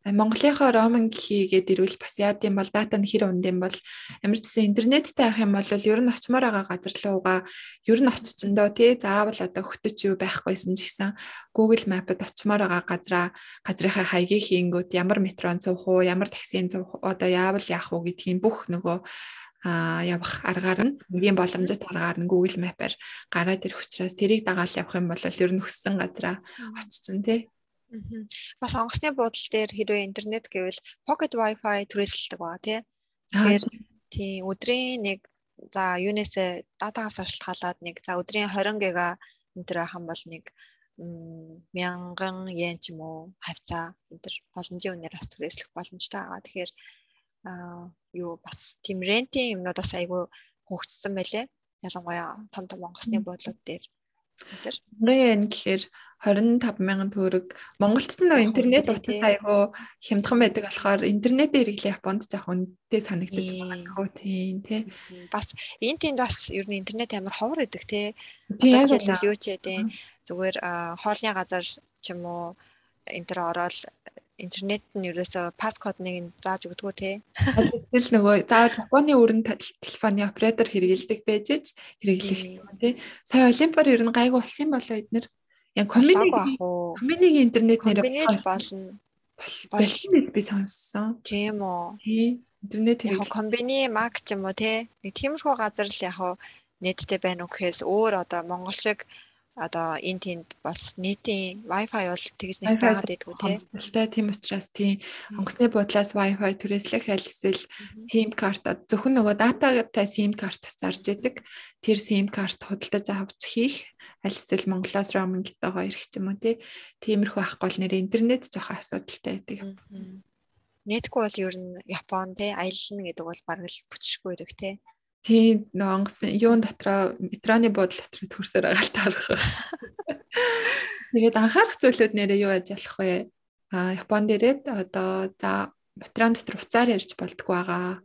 Монголынхоо роминг хийгээд ирвэл бас яад юм бол дата нь хэр унд юм бол ямар ч гэсэн интернеттэй авах юм бол ер нь очимоор байгаа газар руугаа ер нь очичиндөө тий заавал одоо хөтөч юу байхгүйсэн ч гэсэн Google Map-д очимоор байгаа газраа газрынхаа хаягийг хийнгүүт ямар метрон цуух уу ямар таксийн цуух одоо яавал яах уу гэдгийг бүх нөгөө а явах аргаар нь хамгийн боломжит аргаар нь Google Map-аар гараад ирэх учраас тэрийг дагаал явах юм бол ер нь хүссэн газараа очсон тий. Бас онгоцны буудал дээр хэрвээ интернет гэвэл pocket wifi түрээсэлдэг ба тий. Тэгэхээр тий өдрийн нэг за юунаас датагаас шалтгаалаад нэг за өдрийн 20 ГБ энэ төр хам бол нэг мянган йен ч юм уу хавцаа энэ төр боломжийн үнээр бас түрээслэх боломжтой байгаа. Тэгэхээр юу бас тийм рентийн юмнуудаас айгүй хөгжсөн байлээ. Ялангуяа том том онгоцны буудлууд дээр. Нэн гэхээр 25 мянган төгрөг Монголд ч нөө интернет утас айгүй хямдхан байдаг болохоор интернетээр хэрэглэх Японд жоох үнэтэй санагдаж байгаа тийм тий. Бас энэ тэнд бас ер нь интернет амар ховор идэг тий. Тийм юу ч гэдэг зүгээр хоолны газар ч юм уу энэ төр ороод интернет нь ерөөсөө паскодыг зааж өгдөггүй те. Эсвэл нөгөө заавал Японы өрн телефоны оператор хэрэгэлдэг байж ч хэрэглэх юм те. Сая Олимпиар ер нь гайгүй болсон юм болоо эднэр. Яг комбиниг комбиниг интернет нэр болно. Болсон би сонссон. Тийм үү. Интернет. Яг комбини мак ч юм уу те. Нэг тиймэрхүү газар л яг нэттэй байна уу гэхээс өөр одоо монгол шиг одоо энэ тэнд бас нийтийн Wi-Fi бол тэгж нэг байгаад байдгүй тийм. Хэмжээлтэй тийм учраас тийм онгоцны буудлаас Wi-Fi түрээслэх аль эсвэл SIM карт зөвхөн нөгөө дататай SIM карт зарж идэг. Тэр SIM карт худалдаж авч хийх аль эсвэл Монголоос roaming-тэйгоо ирэх юм уу тиймэрхүү ахгүй бол нэр интернет жоох асуудалтай байдаг. Нэтгүй бол ер нь Япон тий аялна гэдэг бол бараг л бүчшгүй ирэх тий. Тийм онгоцны юун дотроо метроны буудлын дотроо төрсөөр байгаа л таарах. Тэгээд анхаарах зүйлүүд нэрээ юу ажиллах вэ? А Японд ирээд одоо за метрон дотор уцаар ярьж болдгоо байгаа.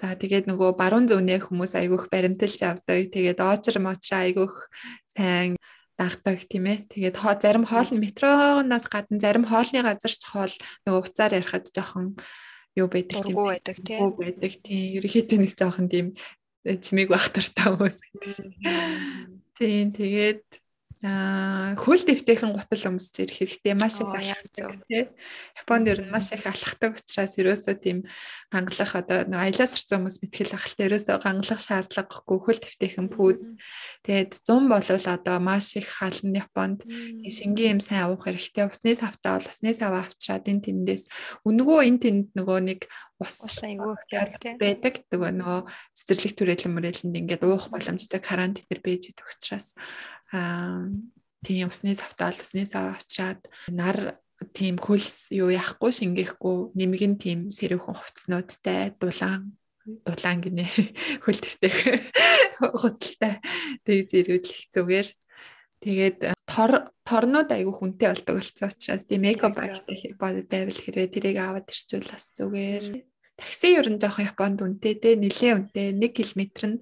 За тэгээд нөгөө баруун зүүнээ хүмүүс айгүйх баримталж авдаг. Тэгээд оочр мочра айгүйх сайн дагдаг тийм ээ. Тэгээд хоо зарим хоол метроноос гадна зарим хоолны газар ч хоол нөгөө уцаар ярихад жоохон юу байдаг тийм байдаг тийм байдаг тийм ерөөхдөө нэг жоохон тийм чимээг байх тартай хүмүүс гэдэг шиг. Тийм тэгээд Аа хөл дэвтэйхэн гутал өмсч ирэх хэрэгтэй. Маш их алхдаг тий. Японд ер нь маш их алхахдаг учраас ерөөсөө тийм гангалах одоо нэг аялаас орсон хүмүүс мэтгэл ахалтай ерөөсөө гангалах шаардлагагүй хөл дэвтэйхэн пүүз. Тэгээд 100 болвол одоо маш их халан Японд. Шингийн юм сайн уух хэрэгтэй. Усны савтаа бол усны сав авчраад энэ тэндээс үнгөө энэ тэнд нөгөө нэг ус айгүй байдаг. Тэгээ нөгөө цэцэрлэг түрээлэн мөрөлөнд ингээд уух боломжтой карантин дээр байж идэх учраас аа тийм усны савтаал усны сав авчраад нар тийм хөлс юу яахгүй шингээхгүй нэмгэн тийм сэрүүхэн хувцснуудтай дулаан дулаан гинэ хөл төвтэй худалтай тэгж ирүүлэх зүгээр. Тэгээд тор торнууд айгүй хүнтэй болдог болсон учраас тийм эко байвал хэрвээ тэрийг аваад ирчүүл бас зүгээр. Такси ер нь жоохон Японд үнэтэй те нэлээ үнэтэй 1 км нь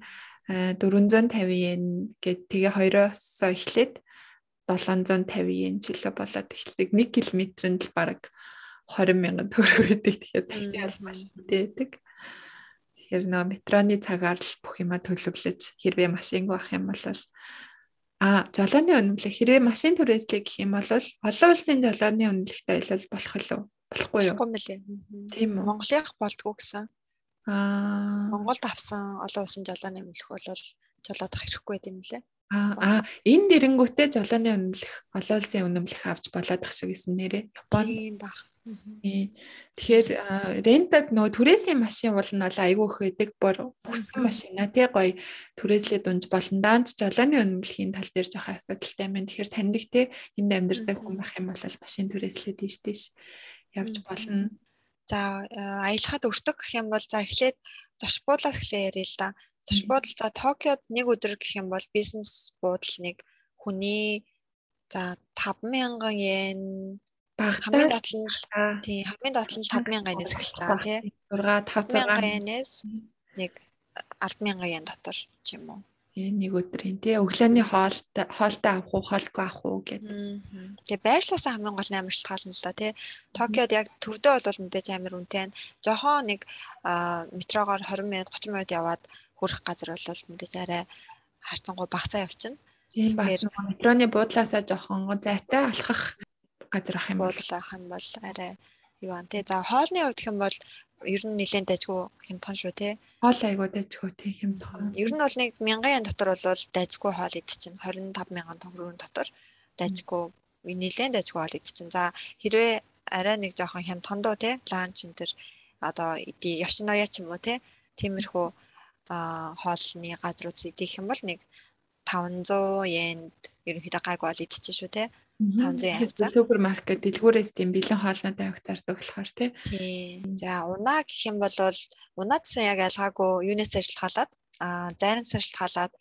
450 йен гэд тэгээ хоёроос эхлээд 750 йен жило болоод эхэлдэг 1 км-нд л бараг 20 мянган төгрөг өгдөг. Тэгэхээр такси бол маш байдаг. Тэгэхээр нөө метроны цагаар л бүх юма төлөвлөж хэрвээ машинг авах юм бол а жолооны үнэмлэх хэрвээ машин түрээслэх гэх юм бол олон улсын жолооны үнэмлэхтэй аялал болох уу? Болохгүй юу? Тийм үү. Монголынх болдгоо гэсэн. Аа Монголд авсан олон улсын жолооны үнэмлэх бол жолоодох хэрэггүй юм лээ. Аа энэ дэрэнгүүтээ жолооны үнэмлэх олон улсын үнэмлэх авч болоод ах шиг гэсэн нэрээ. Японд юм баг. Тэгэхээр рентад нөгөө түрээсийн машин бол нь айгүй их байдаг бор бүхсэн машина тий гоё түрээслээд унж болон даанч жолооны үнэмлэхийн тал дээр жоох асуудалтай байна. Тэгэхээр таньдаг тий энд амьдардаг хүн байх юм бол машин түрээслээд ийш тийш явж болно. За аялахад өртөг гэх юм бол за эхлээд зоч буудлаас эхлэе ярил л да. Зоч буудал за Токиод нэг өдөр гэх юм бол бизнес буудал нэг хүний за 5000 йен хамгийн нь тий хамгийн доод нь 5000 йенээс эхэлж байгаа тий. 6 5000 йенээс нэг 10000 йен дотор ч юм уу нэг өдрийн тий өглөөний хоолтой хоолтой авах уу хоолгүй авах уу гэдэг. Тэгээ байрлалаасаа хамгийн гол амар шалтгаална л да тий. Токиод яг төвдөө бол мэдээж амар үнэтэй. Жохоо нэг метрогоор 20 минут 30 минут яваад хүрэх газар бол мэдээж арай харцангуй багасаа явчихна. Тийм бас метроны буудлаасаа жоохон зайтай алхах газар ах юм бол ах юм бол арай юу ан тий. За хоолны хувьд юм бол ер нь нэлээд дайггүй хямдхан шүү тий. Хоол айгуу дайггүй тий хямдхан. Ер нь бол нэг 1000 yen дотор бол дайггүй хоол идчихэв. 25 мянган төгрөгийн дотор дайггүй нэлээд дайггүй хоол идчихэв. За хэрвээ арай нэг жоохон хямдхан доо тий ланч энэ төр одоо иди Yoshinoya ч юм уу тий тиймэрхүү хоолны газрууд идэх юм бол нэг 500 йенд ерөнхийдөө гайг бол идчихэж шүү тий 500 хавцаа. Супермаркет дэлгүүрээс тийм бэлэн хоолноо тавих зардаг болохоор тий. За унаа гэх юм бол унаадсан яг ялгаагүй юунаас ажиллахалаад а зайнаас ажиллахалаад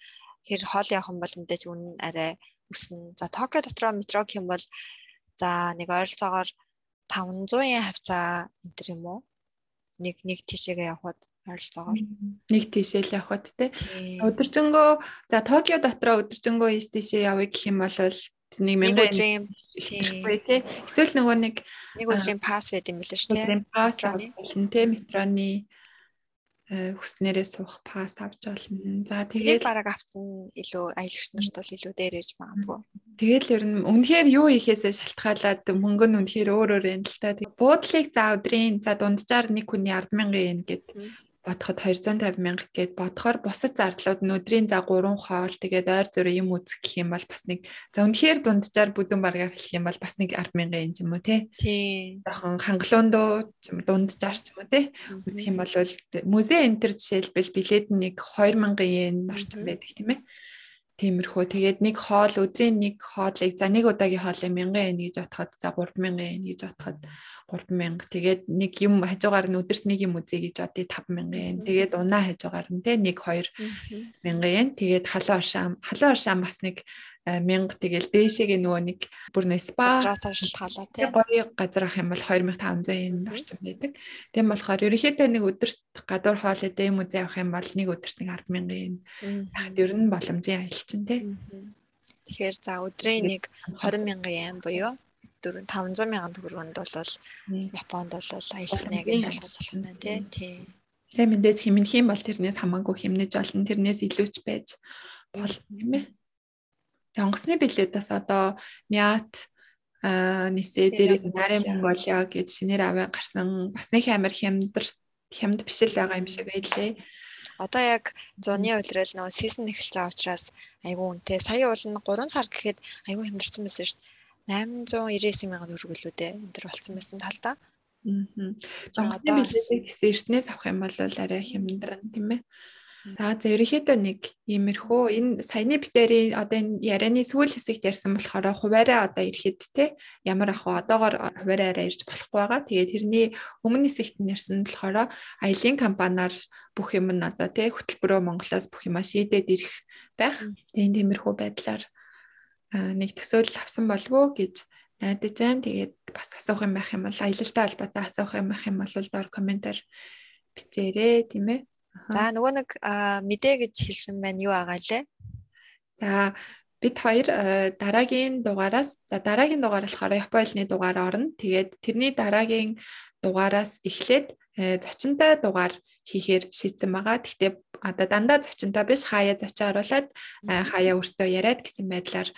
хэр хоол явах юм бол мэдээж үнэн арай өснө. За Токио дотроо метро гэх юм бол за нэг ойролцоогоор 500 yen хавцаа энэ юм уу? Нэг нэг тишээгээ явхад ойролцоогоор нэг тийшээ л явхад те өдөржингөө за Токио дотроо өдөржингөө тийшээ явъя гэх юм бол нэг тийм тий. Эсвэл нөгөө нэг нэг өдрийн пасс байд юм билээ шүү дээ. Өдрийн пасс болно тий метроны хүснээрээ суух пасс авч болно. За тэгээд бараг авсан илүү аялагч нарт бол илүү дээр ээж магадгүй. Тэгэл ер нь үнэхээр юу ихээсээ шалтгаалаад мөнгө нь үнэхээр өөр өөр юм л та. Буудлыг за өдрийн за дунджаар нэг хүний 100000 yen гэд бодоход 250 мянга гэд бодохоор бусад зардлууд өдрийн за 3 хоол тэгээд ойр зөрөө юм үзэх гэх юм бол бас нэг за үнэхээр дунджаар бүдүүн баргаар хэлэх юм бол бас нэг 10 мянган юм ч юм уу те. Тийм. Жохон хангалуундуу дунджаар ч юм уу те. Үзэх юм бол музей энтер жишээлбэл билет нь нэг 2000 yen орчим байдаг тийм ээ. Тиймэрхүү. Тэгээд нэг хоол өдрийн нэг хоолыг за нэг удаагийн хоолыг 1000 yen гэж бодоход за 3000 yen гэж бодоход 3000. Тэгээд нэг юм хажуугаар нь өдөрт нэг юм үзье гэж бодъё 5000 yen. Тэгээд унаа хажуугаар нь те нэг 2000 yen. Тэгээд халуун оршаам. Халуун оршаам бас нэг мянга тэгэл дээшээгээ нөгөө нэг бүр нэ спа шалтгаалаа тий. Гоё газар ах юм бол 2500 yen орчим байдаг. Тийм болохоор ерөнхийдөө нэг өдөрт гадуур хоол идэх юм үзээ авах юм бол нэг өдөрт нэг 100000 yen. Яг ер нь боломжийн аялал чинь тий. Тэгэхээр за өдрийн нэг 20000 yen буюу 4 500 мянган төгрөгөнд бол Японд бол аялах нэ гэж ойлгож болох нь тий. Тийм. Тэгээ мэдээж хэмнэх юм бол тэрнээс хамаагүй хэмнэж олон тэрнээс илүүч байж бол юм ээ онгоцны билетээс одоо мят нисээ дээрээс нарийн Монголиа гэж шинээр аваа гарсан бас нэг амар хямдар хямд биш л байгаа юм шиг байлээ. Одоо яг зуны улирал нөгөө сизон эхэлж байгаа учраас айгүй үнэтэй. Сая уул нь 3 сар гэхэд айгүй хямдарсан байсан шүү дээ. 899 мянган төгрөг лөө дээ. Энд төр болцсон байсан талдаа. Аа. Онгоцны билетийг гэсэн эртнээс авах юм бол арай хямдран тийм ээ. За за ерөнхийдөө нэг иймэрхүү энэ саяны битэрийн одоо энэ ярианы сүүл хэсэгт ярьсан болохоор хуваараа одоо ирэхэд те ямар ах вэ одоогоор хуваараараа ирж болохгүй байгаа. Тэгээд тэрний өмнө хэсэгт нь ярьсан болохоор аялын компаниар бүх юм нь одоо те хөтөлбөрөө Монголоос бүх юмаа шийдээд ирэх байх. Тэгээд тиймэрхүү байдлаар нэг төсөөлөл авсан болов уу гэж найдаж байна. Тэгээд бас асуух юм байх юм бол аялалтай холбоотой асуух юм байх юм бол доор комментаар бичээрэй тийм ээ. За нөгөө нэг мэдээ гэж хэлсэн байна юу агаа лээ? За бид хоёр дараагийн дугаараас за дараагийн дугаар болохоор Японы дугаар орно. Тэгээд тэрний дараагийн дугаараас эхлээд зочинтой дугаар хийхээр шийдсэн байгаа. Гэхдээ одоо дандаа зочинтой биш хаяа зочин оруулаад хаяа өөртөө яриад гэсэн байдлаар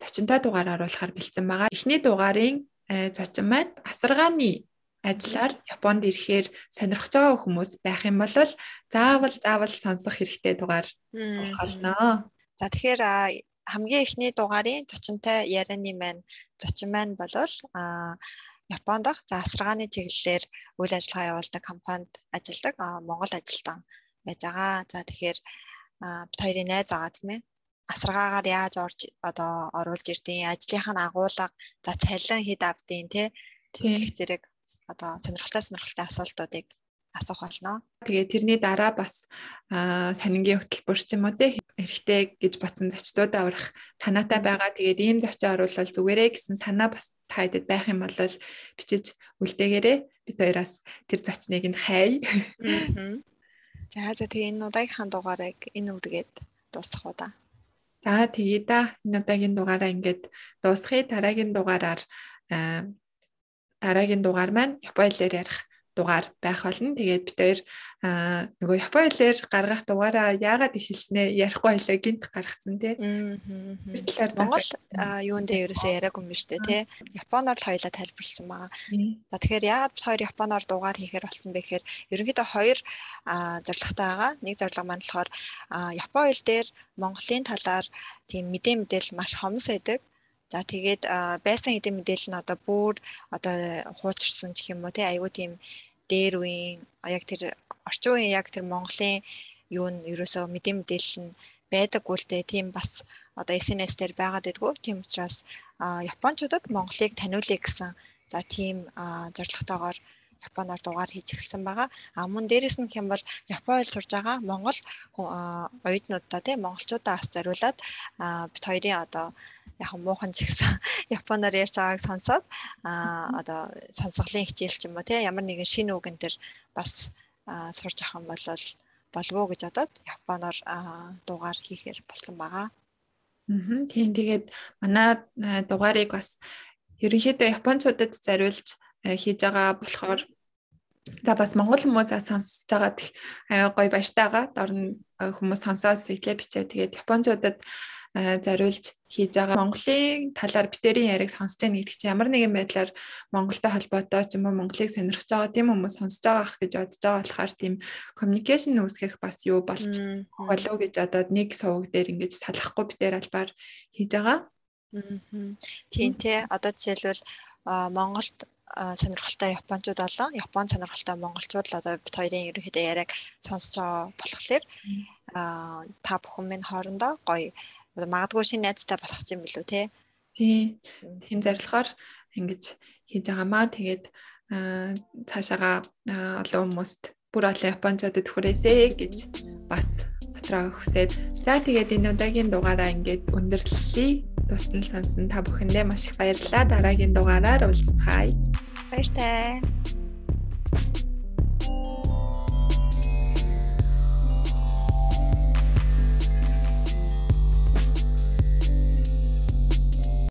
зочинтой дугаар оруулахар бэлдсэн байгаа. Эхний дугаарын зочин маань асаргааны ажиллаар Японд ирэхээр сонирхож байгаа хүмүүс байх юм бол заавал заавал сонсох хэрэгтэй дугаар болно. За тэгэхээр хамгийн эхний дугаарын зочинтой ярианы маань зочин маань бол а Японд дах заасаргааны чиглэлээр үйл ажиллагаа явуулдаг компанид ажилладаг Монгол ажилтан байж байгаа. За тэгэхээр хоёрын найз байгаа тийм ээ асаргаагаар яаж орж одоо оруулж ирдیں۔ Ажлынх нь агуулга, за цалин хэд авдیں۔ Тэ тэгэх зэрэг одоо сонирхолтой сонирхолтой асуултуудыг асуух болно. Тэгээ тэрний дараа бас санингийн хөтөлбөр ч юм уу те хэрэгтэй гэж батсан зочдуудаа аврах санаатай байгаа. Тэгээд ийм зочин оруулал зүгээрээ гэсэн санаа бас таадаг байх юм бол бичиж үлдээгээрээ бид хоёроос тэр зочныг нь хай. За за тэгээ энэ удаагийнхаа дугаарыг энэ үргээд дуусгах уу да. За тэгээ да энэ удаагийн дугаараа ингээд дуусгахыг дараагийн дугаараар дараагийн дугаар маань Японоор ярих дугаар байх болно. Тэгээд бид хоёр нөгөө Японы хэлээр гаргах дугаараа яагаад их хэлснээ ярихгүй байлаа гинт гаргацсан тий. Монгол юун дээр ерөөсөө яриаггүй юм шүү дээ тий. Японоор л хоёлаа тайлбарлсан байгаа. За тэгэхээр яагаад бид хоёр Японоор дугаар хийхээр болсон бэ гэхээр ерөнхийдөө хоёр зорилготой байгаа. Нэг зорилго маань болохоор Япон хэл дээр Монголын талаар тийм мэдээ мэдээлэл маш хомс байдаг. За тэгээд байсан хэдийн мэдээлэл нь одоо бүр одоо хуучирсан гэх юм уу тий айгүй тийм дээр үеийн яг тэр орчин үеийн яг тэр Монголын юу нь ерөөсөө мэдээ мэдээлэл нь байдаггүй л дээ тийм бас одоо SNS дээр байгаад байдгүй тийм учраас японочдод Монголыг таниулъя гэсэн за тийм зорилготойгоор Японоор дугаар хийж эхэлсэн байгаа. А мөн дээрэс нь хэм бол Японд сурж байгаа Монгол оюутнуудаа тийм монголчуудаа бас зориулаад бит хоёрын одоо яг муухан ч гэсэн японоор ярьж байгааг сонсоод а одоо сонсголын хичээл ч юм уу тий ямар нэгэн шинэ үг энэ төр бас сурж авах юм бол болов уу гэж бодоод японоор дугаар хийхээр болсон байгаа. Аа тийм тэгээд манай дугаарыг бас ерөнхийдөө японочдод зориулж хийж байгаа болохоор за бас монгол хүмүүсээ сонсож байгаа гоё баяртай байгаа. Дор нь хүмүүс сонсоод сэтгэлээ бичээ. Тэгээд японочдод зориулж хийж байгаа. Монголын талаар битэрийн яриг сонсож байгаа гэдэг чинь ямар нэгэн байдлаар Монголтой холбоотой ч юм уу Монголыг сонирхож байгаа тийм хүмүүс сонсож байгаа ах гэж бодож байгаа болохоор тийм communication үүсгэх бас юу болж болов гэж одоод нэг сувг дээр ингэж салахгүй битэр албаар хийж байгаа. Тийм тий одоо жишээлбэл Монголд сонирхолтой японочууд болон япон сонирхолтой монголчууд л одоо бит хоёрын ерөнхийдөө яриаг сонсож байгаа болохоор та бүхэн минь хоорондоо гоё магадгүй шинэ найзтай болох юм билүү те. Тий. Тийм зорилгоор ингэж хийж байгаамаа. Тэгээд цаашаага олон хүмүүст бүр олон японочдод хүрээсэй гэж бас дотроо хүсээд. За тэгээд энэ удаагийн дугаараа ингээд өндөрлөе. Туссан сонсон та бүхэндээ маш их баярлалаа. Дараагийн дугаараар уулзцаая. Баяртай.